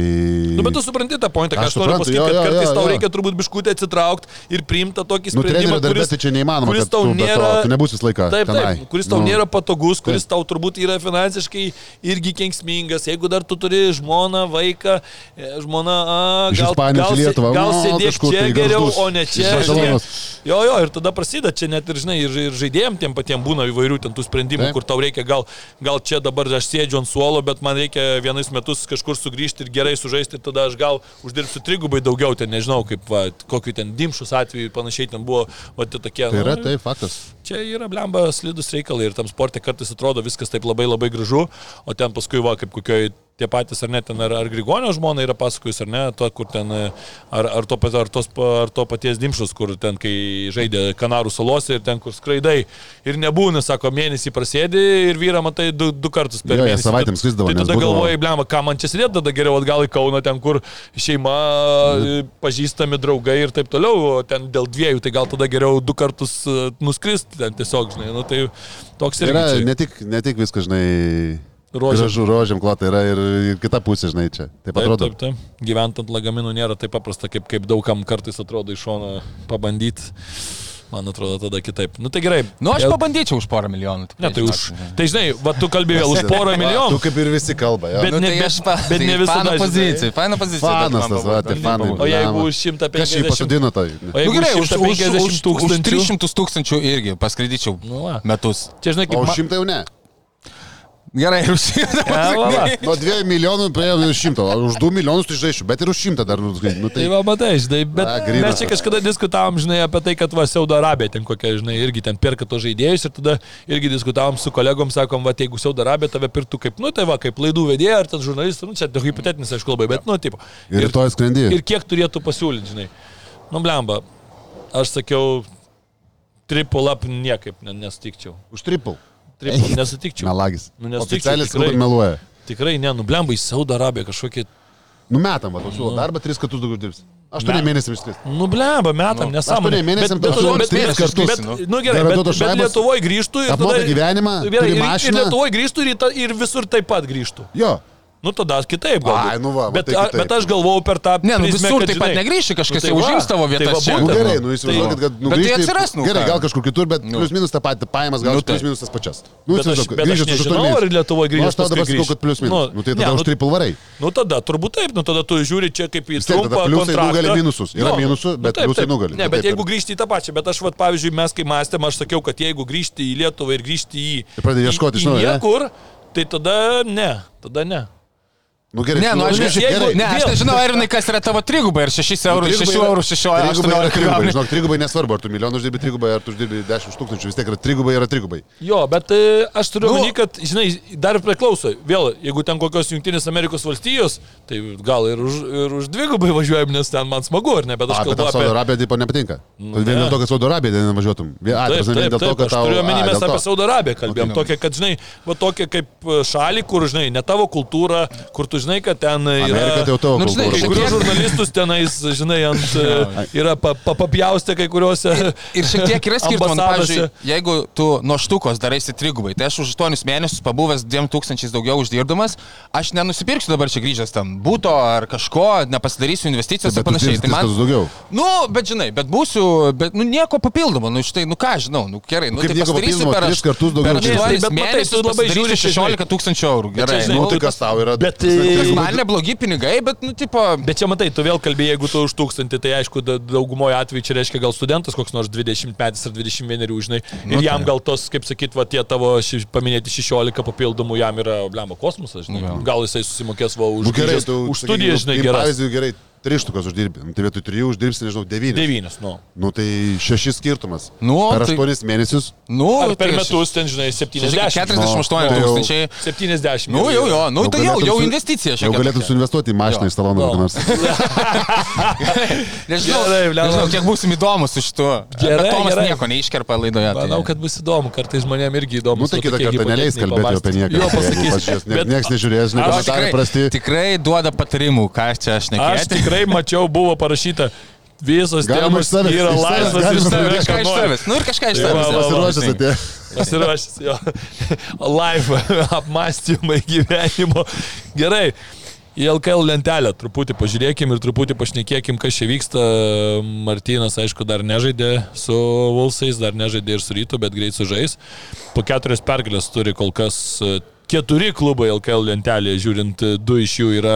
Nu, bet tu supranti tą pointą, ką Aš aš, noriu pasakyti, kad jo, kartais jo, tau jo. reikia turbūt biškutį atsitraukti ir priimti tokį Nu, sprendimą, darbė kuris, tai čia neįmanoma, kuris tau tu be to- nėra... tu nebūsi visą laiką Taip, tenai. taip, kuris tau Nu. nėra patogus, kuris tau turbūt yra finansiškai irgi kenksmingas. Jeigu dar tu turi žmoną, vaiką, e, žmona, a, gal, gal, Lietuvą, gal nu, sėdėk čia tai geriau, Gargždus, o ne čia. Jo, jo, ir tada prasideda, čia net ir, žinai, ir, ir žaidėjim tiem patiem būna įvairių ten tų sprendimų, Taip. kur tau reikia, gal, gal čia dabar aš sėdžiu ant suolo, bet man reikia vienais metus kažkur sugrįžti ir gerai sužaisti, ir tada aš gal uždirbsiu trigubai daugiau, ten nežinau, kaip, va, kokiu ten dimšus atveju panašiai ten buvo, va, tie tokie. Tai yra, nu, tai faktas. Čia yra blemba slidus reikalai ir tam sportė kartais atrodo viskas taip labai labai gražu, o ten paskui va kaip kokioj tie patys ar ne ten ar, ar Grigonio žmona yra pasakojus ar ne, to, kur ten, e, ar, ar, to, ar, tos, ar to paties Dimšus, kur ten, kai žaidė Kanarų salose ir ten, kur skraidai ir nebūna, sako, mėnesį prasėdi ir vyra matai du, du kartus per Jo, mėnesį. savaitėm skrisdavo, Tai tada būdavo- galvoji, blemba, ką man čia sėdėti, tada geriau atgal į Kauną, ten, kur šeima, e, pažįstami draugai ir taip toliau, o ten dėl dviejų, tai gal tada geriau du kartus e, nuskristi ten tiesiog, žinai, nu tai toks irgi. Yra čia. ne tik, ne tik viskas, žinai, Rožėm. gražu rožėm klota, yra ir, ir kita pusė, žinai, čia. Taip Taip, atrodo. taip, taip. Gyvent ant lagaminų nėra taip paprasta, kaip, kaip daugam kartais atrodo iš šono pabandyti. Man atrodo tada kitaip. Nu tai gerai. Nu, aš pabandyčiau už porą milijonų. tikrai, Ne, tai už. Tai žinai, va tu kalbėjai vėl už porą (laughs) Tu milijonų. kaip ir visi kalba, jo. Bet Nu, ne- tai bet- aš pa, bet tai ne visada, Fano žinai. pozicija, fano pozicija. bet Fanas man tas, va, tai fanai. O jeigu už Kas jį 150 pasodino tai? O Nu, gerai, už už, už, už, 150 už tūkstančių. 300 tūkstančių irgi paskridyčiau Nu, metus. Čia žinai, O kaip... už ma- šimtą jau ne. Gerai, už šimtą. Ja. Nuo dviejų milijonų paėjome už šimtą, o už du milijonus tai žaišiu, bet ir už šimtą dar, nu, tai, nu, Tai tai va, matai, žinai, bet A, mes čia tas. kažkada diskutavom, žinai, apie tai, kad va, Saudo Arabija ten kokia, žinai, irgi ten perka to žaidėjus ir tada irgi diskutavom su kolegom, sakom, va, jeigu Saudo Arabija tave pirktų kaip, nu, tai va, kaip laidų vedėja ar ten žurnalistas, nu, čia tai hipotetinis, aišku, labai, bet, nu, taip. ir rytoj skrendi. ir kiek turėtų pasiūlyti, žinai. Nu, blemba, aš sakiau, triple up niekaip ne- nesutikčiau. Už triple. Triple nesutikčiau. Melagis. Nu, nesutikčiau, Oficialiai tikrai. skalba meluoja. Tikrai ne, nublemba į Saudo Arabiją kažkokį. Numetam, va, tau siūlo darbą, tris kartus daugiau dirbs. Aštuoniai mėnesiai iš tris. Nublemba, metam, Nu, nesąmonė. aštuoniai Bet- tau siūlo bet- bet- kartus, Bet, nu. nu gerai, bet, bet šaibos, Lietuvoje grįžtų ir apmoka gyvenimą, Gerai, ir, ir. Lietuvoje grįžtų ir, ir visur taip pat grįžtų. Jo. Nu tada kitaip gal. Ai, nu va, bet, tai a- kitaip. bet aš galvojau per tą... Ne, nu visur kad, taip pat žinai, negrįši, kažkas tai jau va, užims tavo tai va, čia. Nu gerai, nu Tai- įsivaizduokit, kad nu, Bet tai grįžti- atsiras, nu, Gerai, gal kažkur kitur, bet plius minus tą patį pajamas, gal Nu, plius tai. minus tas pačias. Nu, Bet aš, bet grįžęs už aštuonių ar. Lietuvoje Nu, grįžtų. aš tau dabar sakau, kad plius minus. Nu tai tada už triple varai. Nu tada turbūt taip, nu tada tu žiūri čia kaip į tiek, tada trumpą pliusai nugali minusus. Yra nu, minusų, bet taip, pliusai taip. nugali. Ne, Nu, bet taip, jeigu taip. grįžti į tą pačią, bet aš, pavyzdžiui, mes kai mąstėm, aš sakiau, kad jeigu grįžti į Lietuvą ir grįžti į... Tai į- ieškoti iš naujo, ne? Niekur, tai tada ne, tada ne. Nu gerai, Ne, nu aš nežinau, jeigu- ne, aš nežinau, Irinai, kas yra tavo trigubai, ar 6 eurų, 6 eurų, 16, 18 Trigubai, gauni. žinok, trigubai nesvarbu, ar tu milijonų uždirbi trigubai, ar tu uždirbi 10 tūkstančių, vis tiek yra trigubai, yra trigubai. Jo, bet e, aš turiu Nu. omeny, kad, žinai, dar priklauso. Vėl, jeigu ten kokios Junktinės Amerikos valstijos, tai gal ir už, ir už dvigubai važiuojam, nes ten man smagu, ar ne? Bet aš A, bet kalbu Saudo apie... Arabija taip pat nepatinka. Nu, Vien ne. dėl to, kad Saudo Arabija ten važiuotum. A, Taip, taip, dėl to, kad aš tau... turiu omeny, mes apie Saudo Arabiją kalbėjom. Ok. Tokia, kad, žinai, va tokia kaip šalį, kur, žinai, ne tavo kultūra, kur tu žinai, kad ten yra... Amerika tai jau tavo Nu, žinai. Kai kurios žurnalistus tenais, žinai, ant, (laughs) yra pa- pa- papjaustę kai kuriuose. Ir šiek tiek yra skirtumas, nu, pavyzdžiui, jeigu tu nuo štukos daraisi trigubai, tai aš už 8 mėnesius pabuvęs 2000 daugiau uždirbdamas, aš nenusipirksiu dabar čia grįžęs tam būto ar kažko, nepasidarysiu investicijos ir Bet tu panašiai. Tai man, daugiau. nu, bet žinai, bet būsiu, bet nu nieko papildomo, nu štai, nu ką žinau, nu gerai, nu Kaip tai papildomo, per tris kartus daugiau Per dirbsi. 8 Bet matai, mėnesius tu labai žiūri, pasidarysiu žinai. 16 tūkstančių eurų. Gerai, nu, Nu, tai kas tau yra? Bet, Trigubai- man neblogi pinigai, bet, nu, tipo, Bet čia matai, tu vėl kalbėjai, jeigu tu už tūkstantį, tai aišku, da- daugumoje atveju čia reiškia gal studentas koks nors 20 metais ar 21, žinai. Ir Nu, jam tai. gal tos, kaip sakyt, va, tie tavo ši, paminėti 16 papildomų jam yra, blemo, kosmosas, žinai. Jo. Gal jisai susimokės va už, Nu, gerai, tu, už studijas, žinai, gerai. Pavyzdžiui, gerai, tris štukas uždirbi. Nu, Tai vietoj trijų uždirbsi, nežinau, devynis. Devynis, nu. Nu tai šešis skirtumas. Nu, per tai- aštuonis mėnesius. nu, Ar per tai metus ten, žinai, 70. 48 Tai jau- tūkstančiai. 70. Nu, jau, jo, nu, Jau tai jau, jau investicija Jau šiek galėtum tiek. suinvestuoti į mašiną talono Jo. kokį nors. (laughs) Nežinau, Gerai, nežinau, kiek būsim įdomus su šituo. Gerai, Bet Tomas gerai. nieko neiškerpa laidoje. tai- Manau, kad bus įdomu, kartais žmonėm irgi įdomu. Nu tai kitą kartą neleis kalbėti apie nieką. Jo, pasakys. Niekas nežiūrės, žinai, komentarai prasti. tikrai duoda patarimų, ką čia Aš nekėsiu. Tikrai mačiau, buvo parašyta, visos Galima temos yra laisvas iš savęs. Kažką ką iš savęs. Nu ir kažką iš Tai savęs. Pasiruošęs atėjo. Pasirašęs jo live (laughs) apmąstymai gyvenimo. Gerai. Į LKL lentelę truputį pažiūrėkim ir truputį pašnekėkim, kas čia vyksta. Martynas, aišku, dar nežaidė su Vulsais, dar nežaidė ir su Rytu, bet greit sužais. Po keturias pergalės turi kol kas keturi klubai LKL lentelėje, žiūrint, du iš jų yra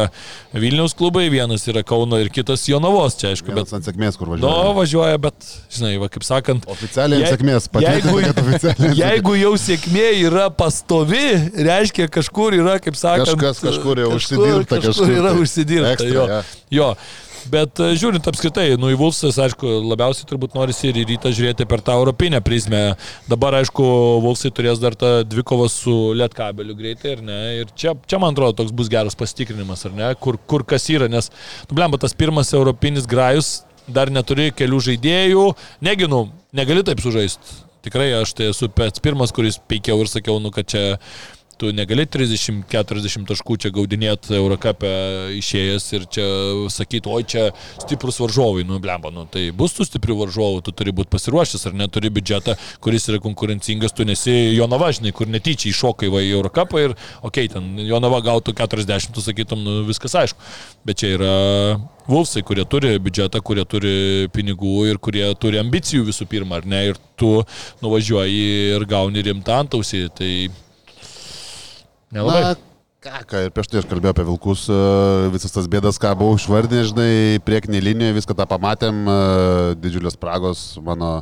Vilniaus klubai, vienas yra Kauno ir kitas Jonavos, čia aišku, bet Bet ant sėkmės, kur Nu, važiuoja. važiuoja, bet, žinai, va, kaip sakant. Oficialiai ant sėkmės, jeigu- (laughs) oficialiai Jeigu jau sėkmė yra pastovi, reiškia kažkur yra, kaip sakant. Kažkas kažkur jau užsidirbta, kažkur, kažkur yra tai. užsidirbta. Ekstra, jo. jo. jo. Bet e, žiūrint apskritai, nu į Vulsas, aišku, labiausiai turbūt norisi ir į rytą žiūrėti per tą europinę prizmę. Dabar, aišku, Vulsai turės dar tą dvikovą su Lietkabeliu greitai, ar ne? Ir čia, čia, man atrodo, toks bus geras pasitikrinimas, ar ne? Kur, kur kas yra, nes, nu, blemba, tas pirmas europinis grajus dar neturi kelių žaidėjų. Neginu, negali taip sužaisti. Tikrai aš tai esu pats pirmas, kuris peikiau ir sakiau, nu, kad čia tu negali 30-40 taškų čia gaudinėti Eurocapę išėjęs ir čia sakyti, oi čia stiprus varžovai, nu blemba, nu tai bus tų stiprių varžovų, tu turi būti pasiruošęs ar neturi biudžetą, kuris yra konkurencingas, tu nesi Jonava, žinai, kur netyčia iššokai va į Eurocapą ir, okei, okay, ten Jonava gautų 40, tu sakytum, nu viskas aišku, bet čia yra Vulsai, kurie turi biudžetą, kurie turi pinigų ir kurie turi ambicijų visų pirma, ar ne, ir tu nuvažiuoji ir gauni rimtą antausį, tai nelabai. Na, ką, ką ir prieš tai aš kalbėjau apie vilkus, e, visas tas bėdas, ką buvau išvardinęs, žinai, priekinė linija, viską tą pamatėm, e, didžiulės spragos, mano,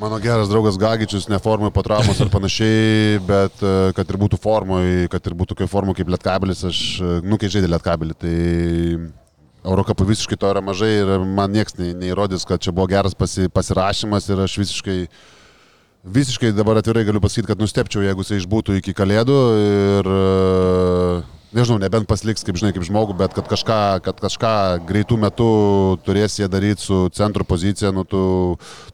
mano geras draugas Gagičius, ne formui po traumos ar (laughs) panašiai, bet e, kad ir būtų formui, kad ir būtų kaip formui kaip Lietkabelis, aš, nu, kai žaidė Lietkabelį, tai Eurokapų visiškai to yra mažai ir man niekas nei- neįrodys, kad čia buvo geras pasi, pasirašymas ir aš visiškai Visiškai dabar atvirai galiu pasakyti, kad nustepčiau, jeigu jisai išbūtų iki kalėdų ir, e, nežinau, nebent pasliks, kaip žinai, kaip žmogų, bet kad kažką, kad kažką greitų metų turės jie daryti su centro pozicija, nu tu,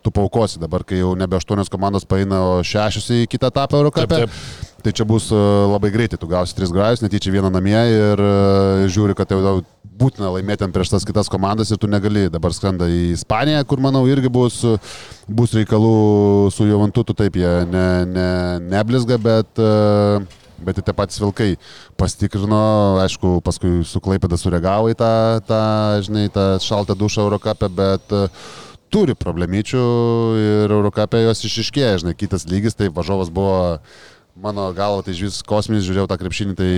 tu paukosi dabar, kai jau nebe aštuonios komandos paeina, o šešios į kitą etapą Eurocapę. Taip, Tai čia bus e, labai greitai, tu gausi tris grajus, netyčia vieną namie ir e, žiūri, kad jau būtina laimėti prieš tas kitas komandas ir tu negali. Dabar skrenda į Ispaniją, kur manau irgi bus, bus reikalų su Juventutu, taip jie ne, ne, neblizga, bet, e, bet ir tie patys vilkai pasitikrino, aišku, paskui su Klaipėda sureagavo į tą, tą, žinai, tą šaltą dušą Eurocapę, bet e, turi problemyčių ir Eurocapė jos išiškėja, žinai, kitas lygis, tai važovas buvo Mano galva, tai iš vis kosminis, žiūrėjau tą krepšinį, tai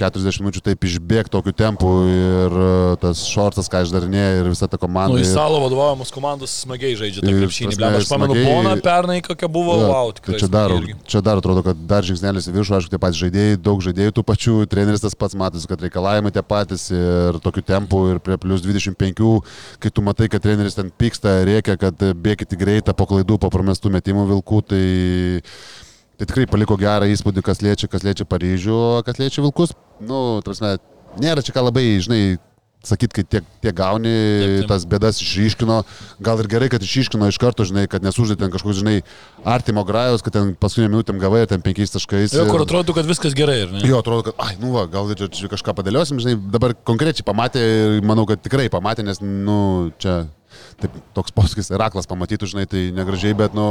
40 minučių taip išbėg tokiu tempu ir e, tas šortas, ką išdarinėja ir visa ta komanda. Nu, į salo vadovavimus komandos smagiai žaidžia tą krepšinį. prasme, Aš pamenu, smagiai- Bona pernai kokia buvo, Jo, wow, tai tikrai. čia dar, irgi. čia dar atrodo, kad dar žingsnelis į viršų, aišku, tie patys žaidėjai, daug žaidėjų tų pačių, treneris tas pats matosi, kad reikalavimai tie patys ir tokiu tempu ir prie plus 25, kai tu matai, kad treneris ten pyksta, reikia, kad bėgite greitą po klaidų, po pramestų metimų vilkų, tai, tai tikrai paliko gerą įspūdį, kas liečia, kas liečia Paryžių, kas liečia vilkus. Nu, tarsi, nėra čia ką labai, žinai, sakyt, kai tiek, tiek gauni, Taip, taip. tas bėdas išryškino, gal ir gerai, kad išryškino iš karto, žinai, kad nesužaidė ten kažkoks, žinai, artimo grajos, kad ten paskutinė minutėm gavai, ten penkiais taškais. Jo, kur atrodo, kad viskas gerai, ne? Jo, atrodo, kad, ai, nu va, gal čia kažką padėliosim, žinai, dabar konkrečiai pamatė ir manau, kad tikrai pamatė, nes, nu, čia taip, toks posakis, Iraklas pamatytų, žinai, tai negražiai, bet, nu,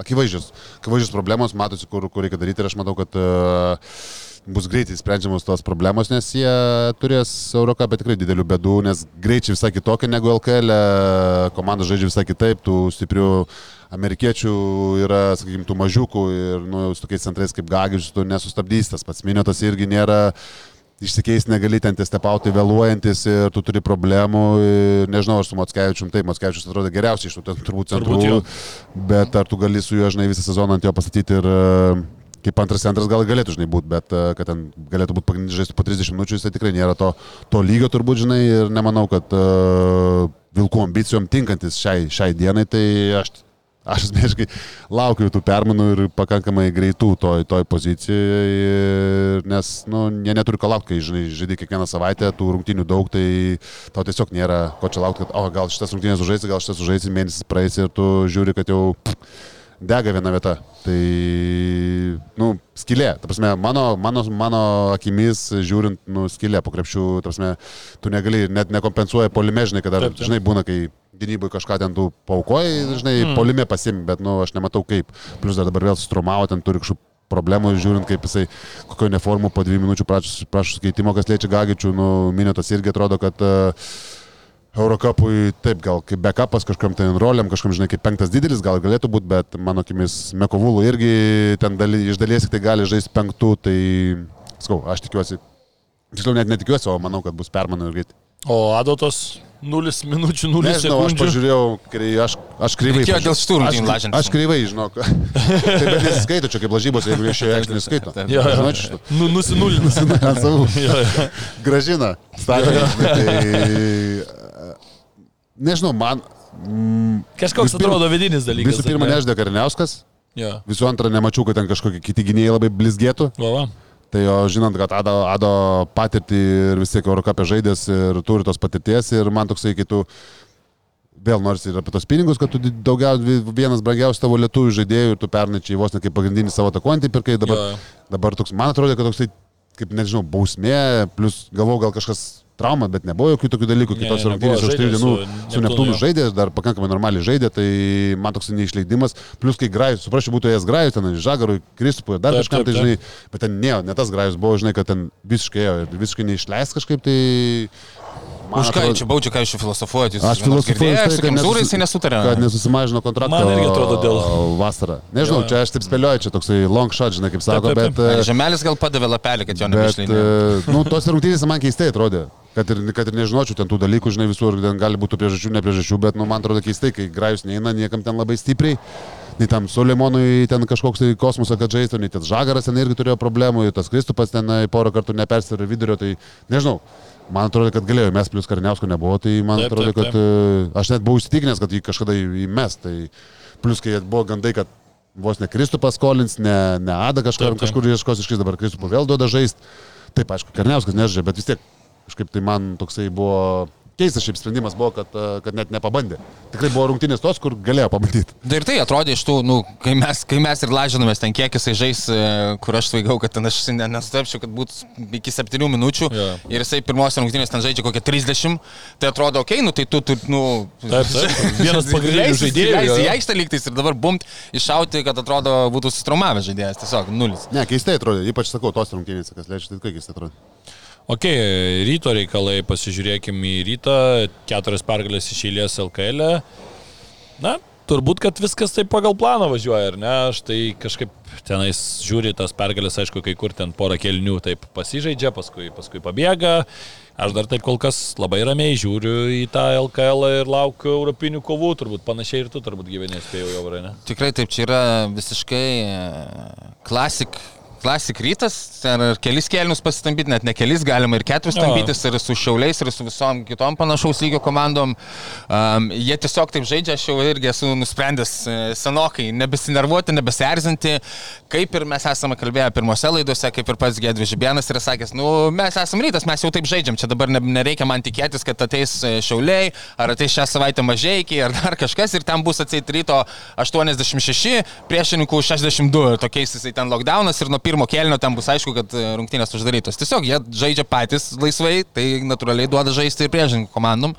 akivaizdžios, akivaizdžios problemos, matosi, kur, kur reikia daryti ir aš matau, kad uh, bus greitai sprendžiamos tos problemos, nes jie turės Eurocapė tikrai didelių bėdų, nes greičiai visai kitokia negu LKL, e, komanda žaidžia visai kitaip, tų stiprių amerikiečių yra, sakykime, tų mažiukų ir nu, su tokiais centrais kaip Gagičius tu nesustabdys, tas pats Minėtas irgi nėra išsikeis negali ten tie stepautai vėluojantis ir tu turi problemų. Ir nežinau, aš su Motskevičium, taip, Motskevičius atrodo geriausiai iš tų ten turbūt centrų, Turbūt bet ar tu gali su juo, žinai, visą sezoną ant jo pastatyti ir e, kaip antras centras gal galėtų, žinai, būti, bet e, kad ten galėtų būti pagrindinis žaisti po 30 minučių, jis tai tikrai nėra to, to lygio turbūt, žinai, ir nemanau, kad uh, vilkų ambicijom tinkantis šiai, šiai dienai, tai aš Aš asmeniškai laukiu tų permainų ir pakankamai greitų toj, toj pozicijoje, nes nu, jie neturi ko laukti, kai žinai, žaidži kiekvieną savaitę, tų rungtynių daug, tai tau tiesiog nėra ko čia laukti, kad, o gal šitas rungtynės sužaisi, gal šitas sužaisi, mėnesis praeis ir tu žiūri, kad jau pff, dega viena vieta. Tai, nu, skilė, ta prasme, mano, mano, mano akimis žiūrint, nu, skilė po krepšių, ta prasme, tu negali, net nekompensuoja polime, žinai, kada, Taip, taip. žinai, būna, kai gynybai kažką ten tu paukoji, žinai, mm. polime pasim, bet, nu, aš nematau kaip. Plus dar dabar vėl sustrumavo, ten turi kažkokių problemų, žiūrint, kaip jisai kokio neformų po dviejų minučių prašo prašo keitimo, kas liečia Gagičių, nu, minėtas irgi atrodo, kad uh, Eurocapui taip, gal kaip backupas kažkam ten roliam, kažkam, žinai, kaip penktas didelis, gal galėtų būti, bet mano akimis Mekovulų irgi ten daly, iš dalies tik tai gali žaisti penktų, tai, sakau, aš tikiuosi, tiksliau net netikiuosi, o manau, kad bus permanų ir greitai. O Adotos 0 minučių, 0 Nežinau, aš sekundžių. pažiūrėjau, krei- aš, aš kreivai. Reikėjo dėl šitų rungtynių Aš- lažintis. Aš kreivai, žinok. (laughs) tai bet nesiskaito čia kaip lažybos, jeigu aš neskaito. Taip, taip, Jo, jo. Žinot, šitą. Nu, (laughs) jo. Gražina. Statė. Tai, nežinau, man. Mm, Kažkoks pirma- atrodo vidinis dalykas. visų pirma, ar ne? neždė Karniauskas. Jo. Visų antra, nemačiau, kad ten kažkokie kiti gynėjai labai blizgėtų. Va, va. Tai jo, žinant, kad Ado, Ado patirtį ir vis tiek Eurocapė žaidęs ir turi tos patirties ir man toksai, kai tu vėl nors ir apie tos pinigus, kad tu daugiausiai vienas brangiausias tavo lietuvių žaidėjų ir tu pernai čia vos ne kaip pagrindinį savo atakuojantį pirkai, dabar, jo. dabar toks, man atrodo, kad toksai, kaip nežinau, bausmė, plus galvau gal kažkas trauma, bet nebuvo jokių tokių dalykų, kitos rungtynės už trijų dienų su Neptūnu, žaidė, dar pakankamai normaliai žaidė, tai man toks neišleidimas, plus kai Grajus, suprasčiau, būtų jas Grajus, ten Žagarui, Kristupui dar kažkam, tai žinai, bet ten ne, ne tas Grajus buvo, žinai, kad ten visiškai visiškai neišleis kažkaip, tai... man Už ką atrodo- čia baudžia, ką jūs čia filosofuojate? Jūs Aš filosofuoju, tai, kad Kemzūrais nesusi- jisai nesutarė. Kad nesusimažino kontrakto. Man irgi atrodo dėl- Vasarą. Nežinau, Jo, čia aš taip spėlioju, čia toksai long shot, žinai, kaip sako, taip, taip. bet... Ar e, Žemelis gal padavė lapelį, kad jo Bet, nebeišleidė. e, nu, tos rungtynės man keistai atrodė. Kad ir, kad ir nežinočiau ten tų dalykų, žinai, visur, ten gali būti priežasčių, ne priežasčių, bet, nu, man atrodo keistai, kai Grajus neina niekam ten labai stipriai. Nei tam Suleimonui ten kažkoks tai kosmosas, kad žaistų, nei tas Žagaras ten irgi turėjo problemų, ir tas Kristupas ten porą kartų nepersirė vidurio, tai nežinau. Man atrodo, kad galėjo mes, plus Karniausko nebuvo, tai man Taip, atrodo, taip, kad e, aš net buvau įsitikinęs, kad jį kažkada į- įmes. Tai plus, kai buvo gandai, kad vos ne Kristupas skolins, ne, ne Ada kažkur, Taip, taip. kažkur ieškos iškris, dabar Kristupų vėl duoda žaisti. Taip, aišku, Karniauskas nežaidžia, bet vis tiek kažkaip tai man toksai buvo keistas šiaip sprendimas buvo, kad, e, kad net nepabandė. Tikrai buvo rungtynės tos, kur galėjo pabandyti. Ir tai atrodė iš tų, nu, kai mes, kai mes ir lažinomės ten, kiek jisai žais, e, kur aš svaigau, kad ten aš ne- nesutapčiau, kad būtų iki 7 minučių. Jo. Ir jisai pirmos rungtynės ten žaidžia kokią 30. Tai atrodo, okei, okay, nu tai tu, tu nu... Taip, taip. (laughs) Vienas pagrindinių žaidėjų, jo, Į aikštę lygtais ir dabar bumt iššauti, kad atrodo būtų sustraumavęs žaidėjas. Tiesiog nulis. Ne, keistai atrodė, ypač sakau, tos rungtynės, kas leidžia, tai kaip keistai atrodė. Ok, ryto reikalai, pasižiūrėkime į rytą, keturias pergalės iš eilės LKL. -e. Na, turbūt, kad viskas taip pagal planą važiuoja, ar ne? Aš tai kažkaip tenais žiūri tas pergalės, aišku, kai kur ten porą kelnių taip pasižaidžia, paskui, paskui pabėga. Aš dar taip kol kas labai ramiai žiūriu į tą LKL ir laukiu europinių kovų, turbūt panašiai ir tu turbūt gyvenės spėjau jau, ar ne? Tikrai taip, čia yra visiškai e, klasik. Klasik rytas, ir kelis kelnius pasitambyti, net ne kelis, galima ir keturis Jo. tambytis, ir su šiauliais, ir su visom kitom panašaus lygio komandom. Um, jie tiesiog taip žaidžia, aš jau irgi esu nusprendęs e, senokai nebesinervuoti, nebeserzinti, kaip ir mes esame kalbėję pirmose laidose, kaip ir pats Gedvis Žibienas yra sakęs, nu mes esame rytas, mes jau taip žaidžiam, čia dabar ne, nereikia man tikėtis, kad ateis e, šiauliai, ar ateis šią savaitę mažiekiai, ar dar kažkas, ir ten bus atseit ryto 86, priešininkų 62, ir tokiais jisai ten lockdownas ir nuo pirmo kelnio ten bus aišku, kad e, rungtynės uždarytos. Tiesiog jie žaidžia patys laisvai, tai natūraliai duoda žaisti ir priešininkų komandom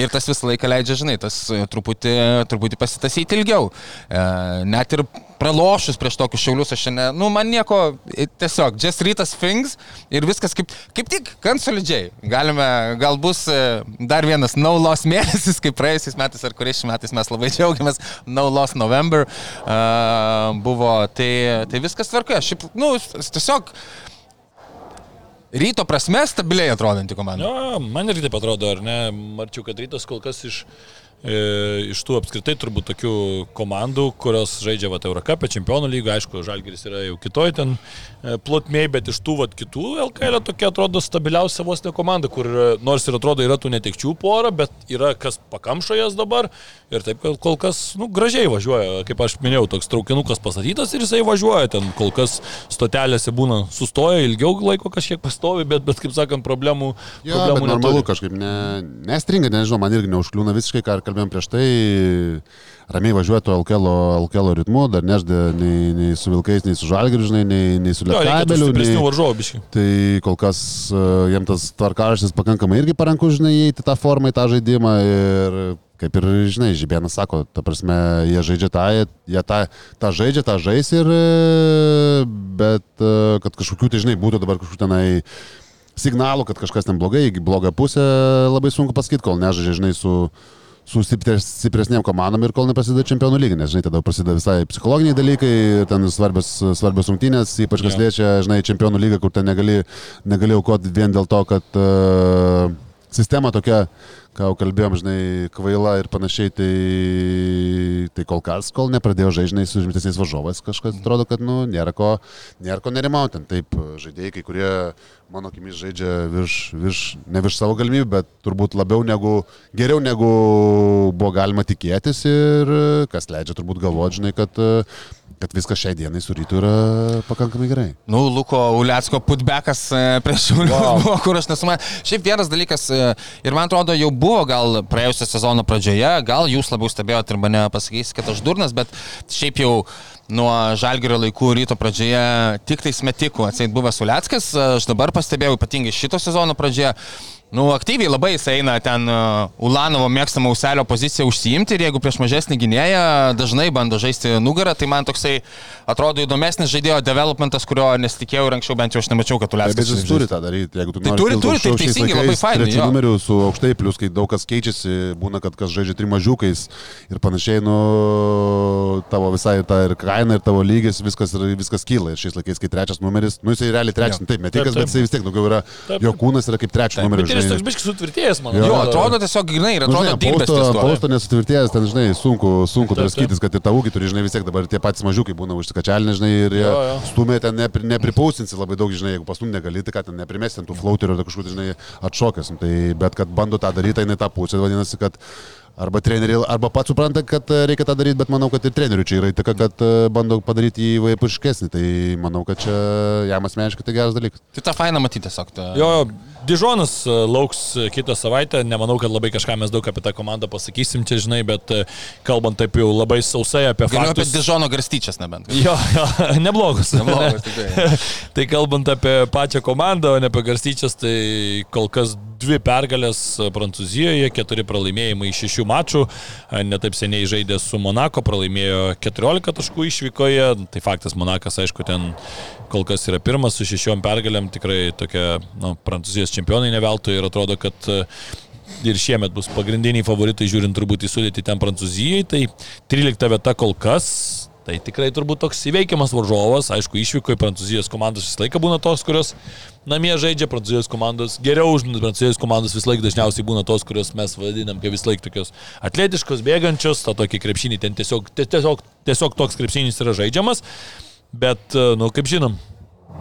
ir tas visą laiką leidžia, žinai, tas e, truputį, truputį pasitasyti ilgiau. E, net ir pralošus prieš tokius šiaulius aš šiandien, nu man nieko, tiesiog, just rytas things ir viskas kaip, kaip tik, gan solidžiai. Galime, gal bus e, dar vienas no loss (laughs) mėnesis, kaip praėjusiais metais ar kuriais metais mes labai džiaugiamės, no loss November uh, buvo, tai, tai viskas tvarkoja. Šiaip, nu, tiesiog ryto prasme stabiliai atrodanti komanda. Jo, man irgi taip atrodo, ar ne? Marčiau, kad rytas kol kas iš, e, iš tų apskritai turbūt tokių komandų, kurios žaidžia vat, Eurocapė, Čempionų lygo, aišku, Žalgiris yra jau kitoj ten e, plotmėj, bet iš tų vat, kitų LKL tokia atrodo stabiliausia vos ne komanda, kur e, nors ir atrodo yra tų netekčių porą, bet yra kas pakamšo jas dabar ir taip kol kas nu, gražiai važiuoja, kaip aš minėjau, toks traukinukas pastatytas ir jisai važiuoja, ten kol kas stotelėse būna sustoja, ilgiau laiko kažkiek pastovi, bet, bet kaip sakant, problemų, Jo, problemų normalu neturi. kažkaip, ne, nestringa, nežinau, man irgi neužkliūna visiškai, ką kalbėjom prieš tai, ramiai važiuoja to LKL, LKL ritmu, dar nežda nei, nei su Vilkais, nei su Žalgiriu, žinai, nei, nei su Lietkabeliu. Nei... Tai kol kas uh, jiem tas tvarkaraštis pakankamai irgi paranku, žinai, įeiti tą formą, į tą žaidimą ir kaip ir, žinai, Žibėnas sako, ta prasme, jie žaidžia tą, jie, jie tą, tą žaidžia, tą žais ir, e, bet e, kad kažkokių, tai žinai, būtų dabar kažkokių tenai signalų, kad kažkas ten blogai, į blogą pusę, labai sunku pasakyti, kol nežaidžia, žinai, su su stipres, stipresniem komandom ir kol neprasideda čempionų lygiai, nes, žinai, tada prasideda visai psichologiniai dalykai, ten svarbios, svarbios rungtynės, ypač kas Jo. liečia, žinai, čempionų lygą, kur ten negali, negali aukoti vien dėl to, kad uh, sistema tokia, ką jau kalbėjom, žinai, kvaila ir panašiai, tai, tai kol kas, kol nepradėjo žaisti, žinai, su rimtesniais varžovais, kažkas atrodo, kad, nu, nėra ko, nėra ko nerimauti. Taip, žaidėjai, kai kurie, mano akimis, žaidžia virš, virš, ne virš savo galimybių, bet turbūt labiau negu, geriau negu buvo galima tikėtis ir kas leidžia turbūt galvoti, žinai, kad, kad viskas šiai dienai su rytu yra pakankamai gerai. Nu, Luko Uliacko putbekas e, prieš Šiaulius wow. buvo, kur aš nesumanau. Šiaip vienas dalykas, e, ir man atrodo, jau buvo gal praėjusio sezono pradžioje, gal jūs labiau stebėjote ir mane pasakysite, kad aš durnas, bet šiaip jau nuo Žalgirio laikų ryto pradžioje tik tais metikų atseit buvęs Uliackas, aš dabar pastebėjau ypatingai šito sezono pradžioje. Nu, aktyviai labai jis eina ten uh, Ulanovo mėgstamą auselio poziciją užsiimti ir jeigu prieš mažesnį gynėją dažnai bando žaisti nugarą, tai man toksai atrodo įdomesnis žaidėjo developmentas, kurio nesitikėjau ir anksčiau bent jau aš nemačiau, kad Uliackas. Bet jis turi tą daryti, jeigu tu Tai turi, kilt turi, tai teisingai, labai fainai, trečiu jo. numeriu su aukštai, plus kai daug kas keičiasi, būna, kad kas žaidžia trim mažiukais ir panašiai, nu, tavo visai ta ir kaina, ir tavo lygis, viskas, ir- viskas kyla. Ir šiais laikais, kai trečias numeris, nu jisai realiai trečias, taip, metikas, bet jisai vis tiek daugiau yra, jo kūnas yra kaip trečias numeris. Žinai. toks biškis sutvirtėjęs, man Jo, Jo, atrodo. atrodo tiesiog grinai ir atrodo žinai, dirbęs Pausto- nesutvirtėjęs, ten, žinai, sunku, sunku draskytis, kad ir tą ūkį turi, žinai, vis tiek dabar tie patys mažiukai būna užsikačialinę, žinai, ir Jo, jo. stumė ten nepri, nepripausinsi labai daug, žinai, jeigu pastum negali, tai ką ten neprimesti ant tų flauterių ar kažkur, žinai, atšokęs. Nu, Tai, bet kad bando tą daryti, tai ne tą pusę, vadinasi, kad Arba treneriai, arba pats supranta, kad e, reikia tą daryti, bet manau, kad ir trenerių čia yra įtaka, kad e, bando padaryti jį vaipuškesnį. Tai manau, kad čia jam asmeniškai tai geras dalykas. Tai tą fainą matyti tiesiog. Ta... Jo, jo, Dižonas e, lauks e, kitą savaitę, nemanau, kad labai kažką mes daug apie tą komandą pasakysim, čia žinai, bet e, kalbant taip jau labai sausai apie Galiu apie faktus. Dižono garstyčias nebent. Jo, jo, (laughs) neblogus. Neblogas, tikrai. (laughs) tai kalbant apie pačią komandą, o ne apie garstyčias, tai kol kas dvi pergalės Prancūzijoje, keturi pralaimėjimai iš šešių mačų. Netaip seniai žaidė su Monako, pralaimėjo 14 taškų išvykoje. Tai faktas, Monakas, aišku, ten kol kas yra pirmas su šešiom pergalėm, tikrai tokia nu, Prancūzijos čempionai neveltui ir atrodo, kad e, ir šiemet bus pagrindiniai favoritai, žiūrint turbūt į sudėtį ten Prancūzijai. Tai 13 vieta kol kas. Tai tikrai turbūt toks įveikiamas varžovas, aišku, išvyko į Prancūzijos komandas visą laiką būna tos, kurios namie žaidžia Prancūzijos komandos, geriau už Prancūzijos komandas visą laiką dažniausiai būna tos, kurios mes vadinam, kaip visą laiką tokios atletiškos, bėgančios, tą tokį krepšinį ten tiesiog, tiesiog, tiesiog toks krepšinis yra žaidžiamas, bet, e, nu, kaip žinom,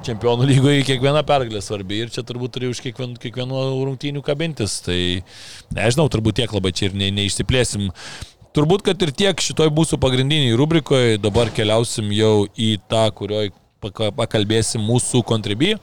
Čempionų lygoje kiekviena pergalė svarbi ir čia turbūt turi už kiekvienų, kiekvienų rungtynių kabintis. Tai nežinau, turbūt tiek labai čia ir ne, neišsiplėsim. Turbūt, kad ir tiek šitoj mūsų pagrindiniai rubrikoje, dabar keliausim jau į tą, kurioje pakalbėsim mūsų kontribį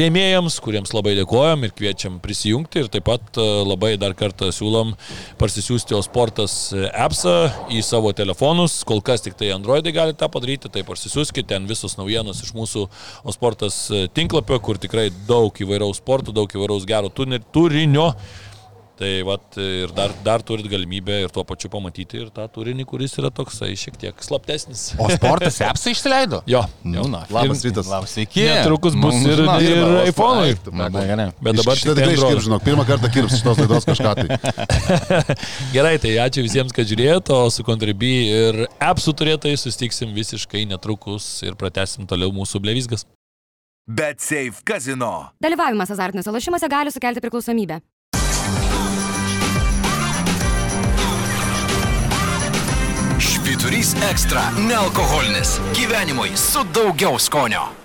rėmėjams, kuriems labai dėkojam ir kviečiam prisijungti ir taip pat e, labai dar kartą siūlom parsisiųsti Osportas appsą į savo telefonus, kol kas tik tai Androidai gali tą padaryti, tai parsisiųskite ten visus naujienos iš mūsų Osportas tinklapio, kur tikrai daug įvairaus sporto, daug įvairaus gero turinio. Tai vat, ir dar, dar turit galimybę ir tuo pačiu pamatyti ir tą turinį, kuris yra toksai šiek tiek slaptesnis. O sportas apsai išsileido? Jo. Nu, na, Labas rytas. Labas, sveiki. Netrukus bus Mums ir, žinot, ir dirba, iPhone'ui. Bet dabar Šitą tikrai iškirp, žinok, pirmą kartą kirps šitos laidos kažką tai. (laughs) Gerai, tai ačiū visiems, kad žiūrėjote, o su Contribui ir appsų turėtojai sustiksim visiškai netrukus ir pratesim toliau mūsų blevizgas. Bet Safe Casino. Dalyvavimas azartiniuose lošimuose gali sukelti priklausomybę. Švyturys ekstra - nealkoholinis. Gyvenimui su daugiau skonio.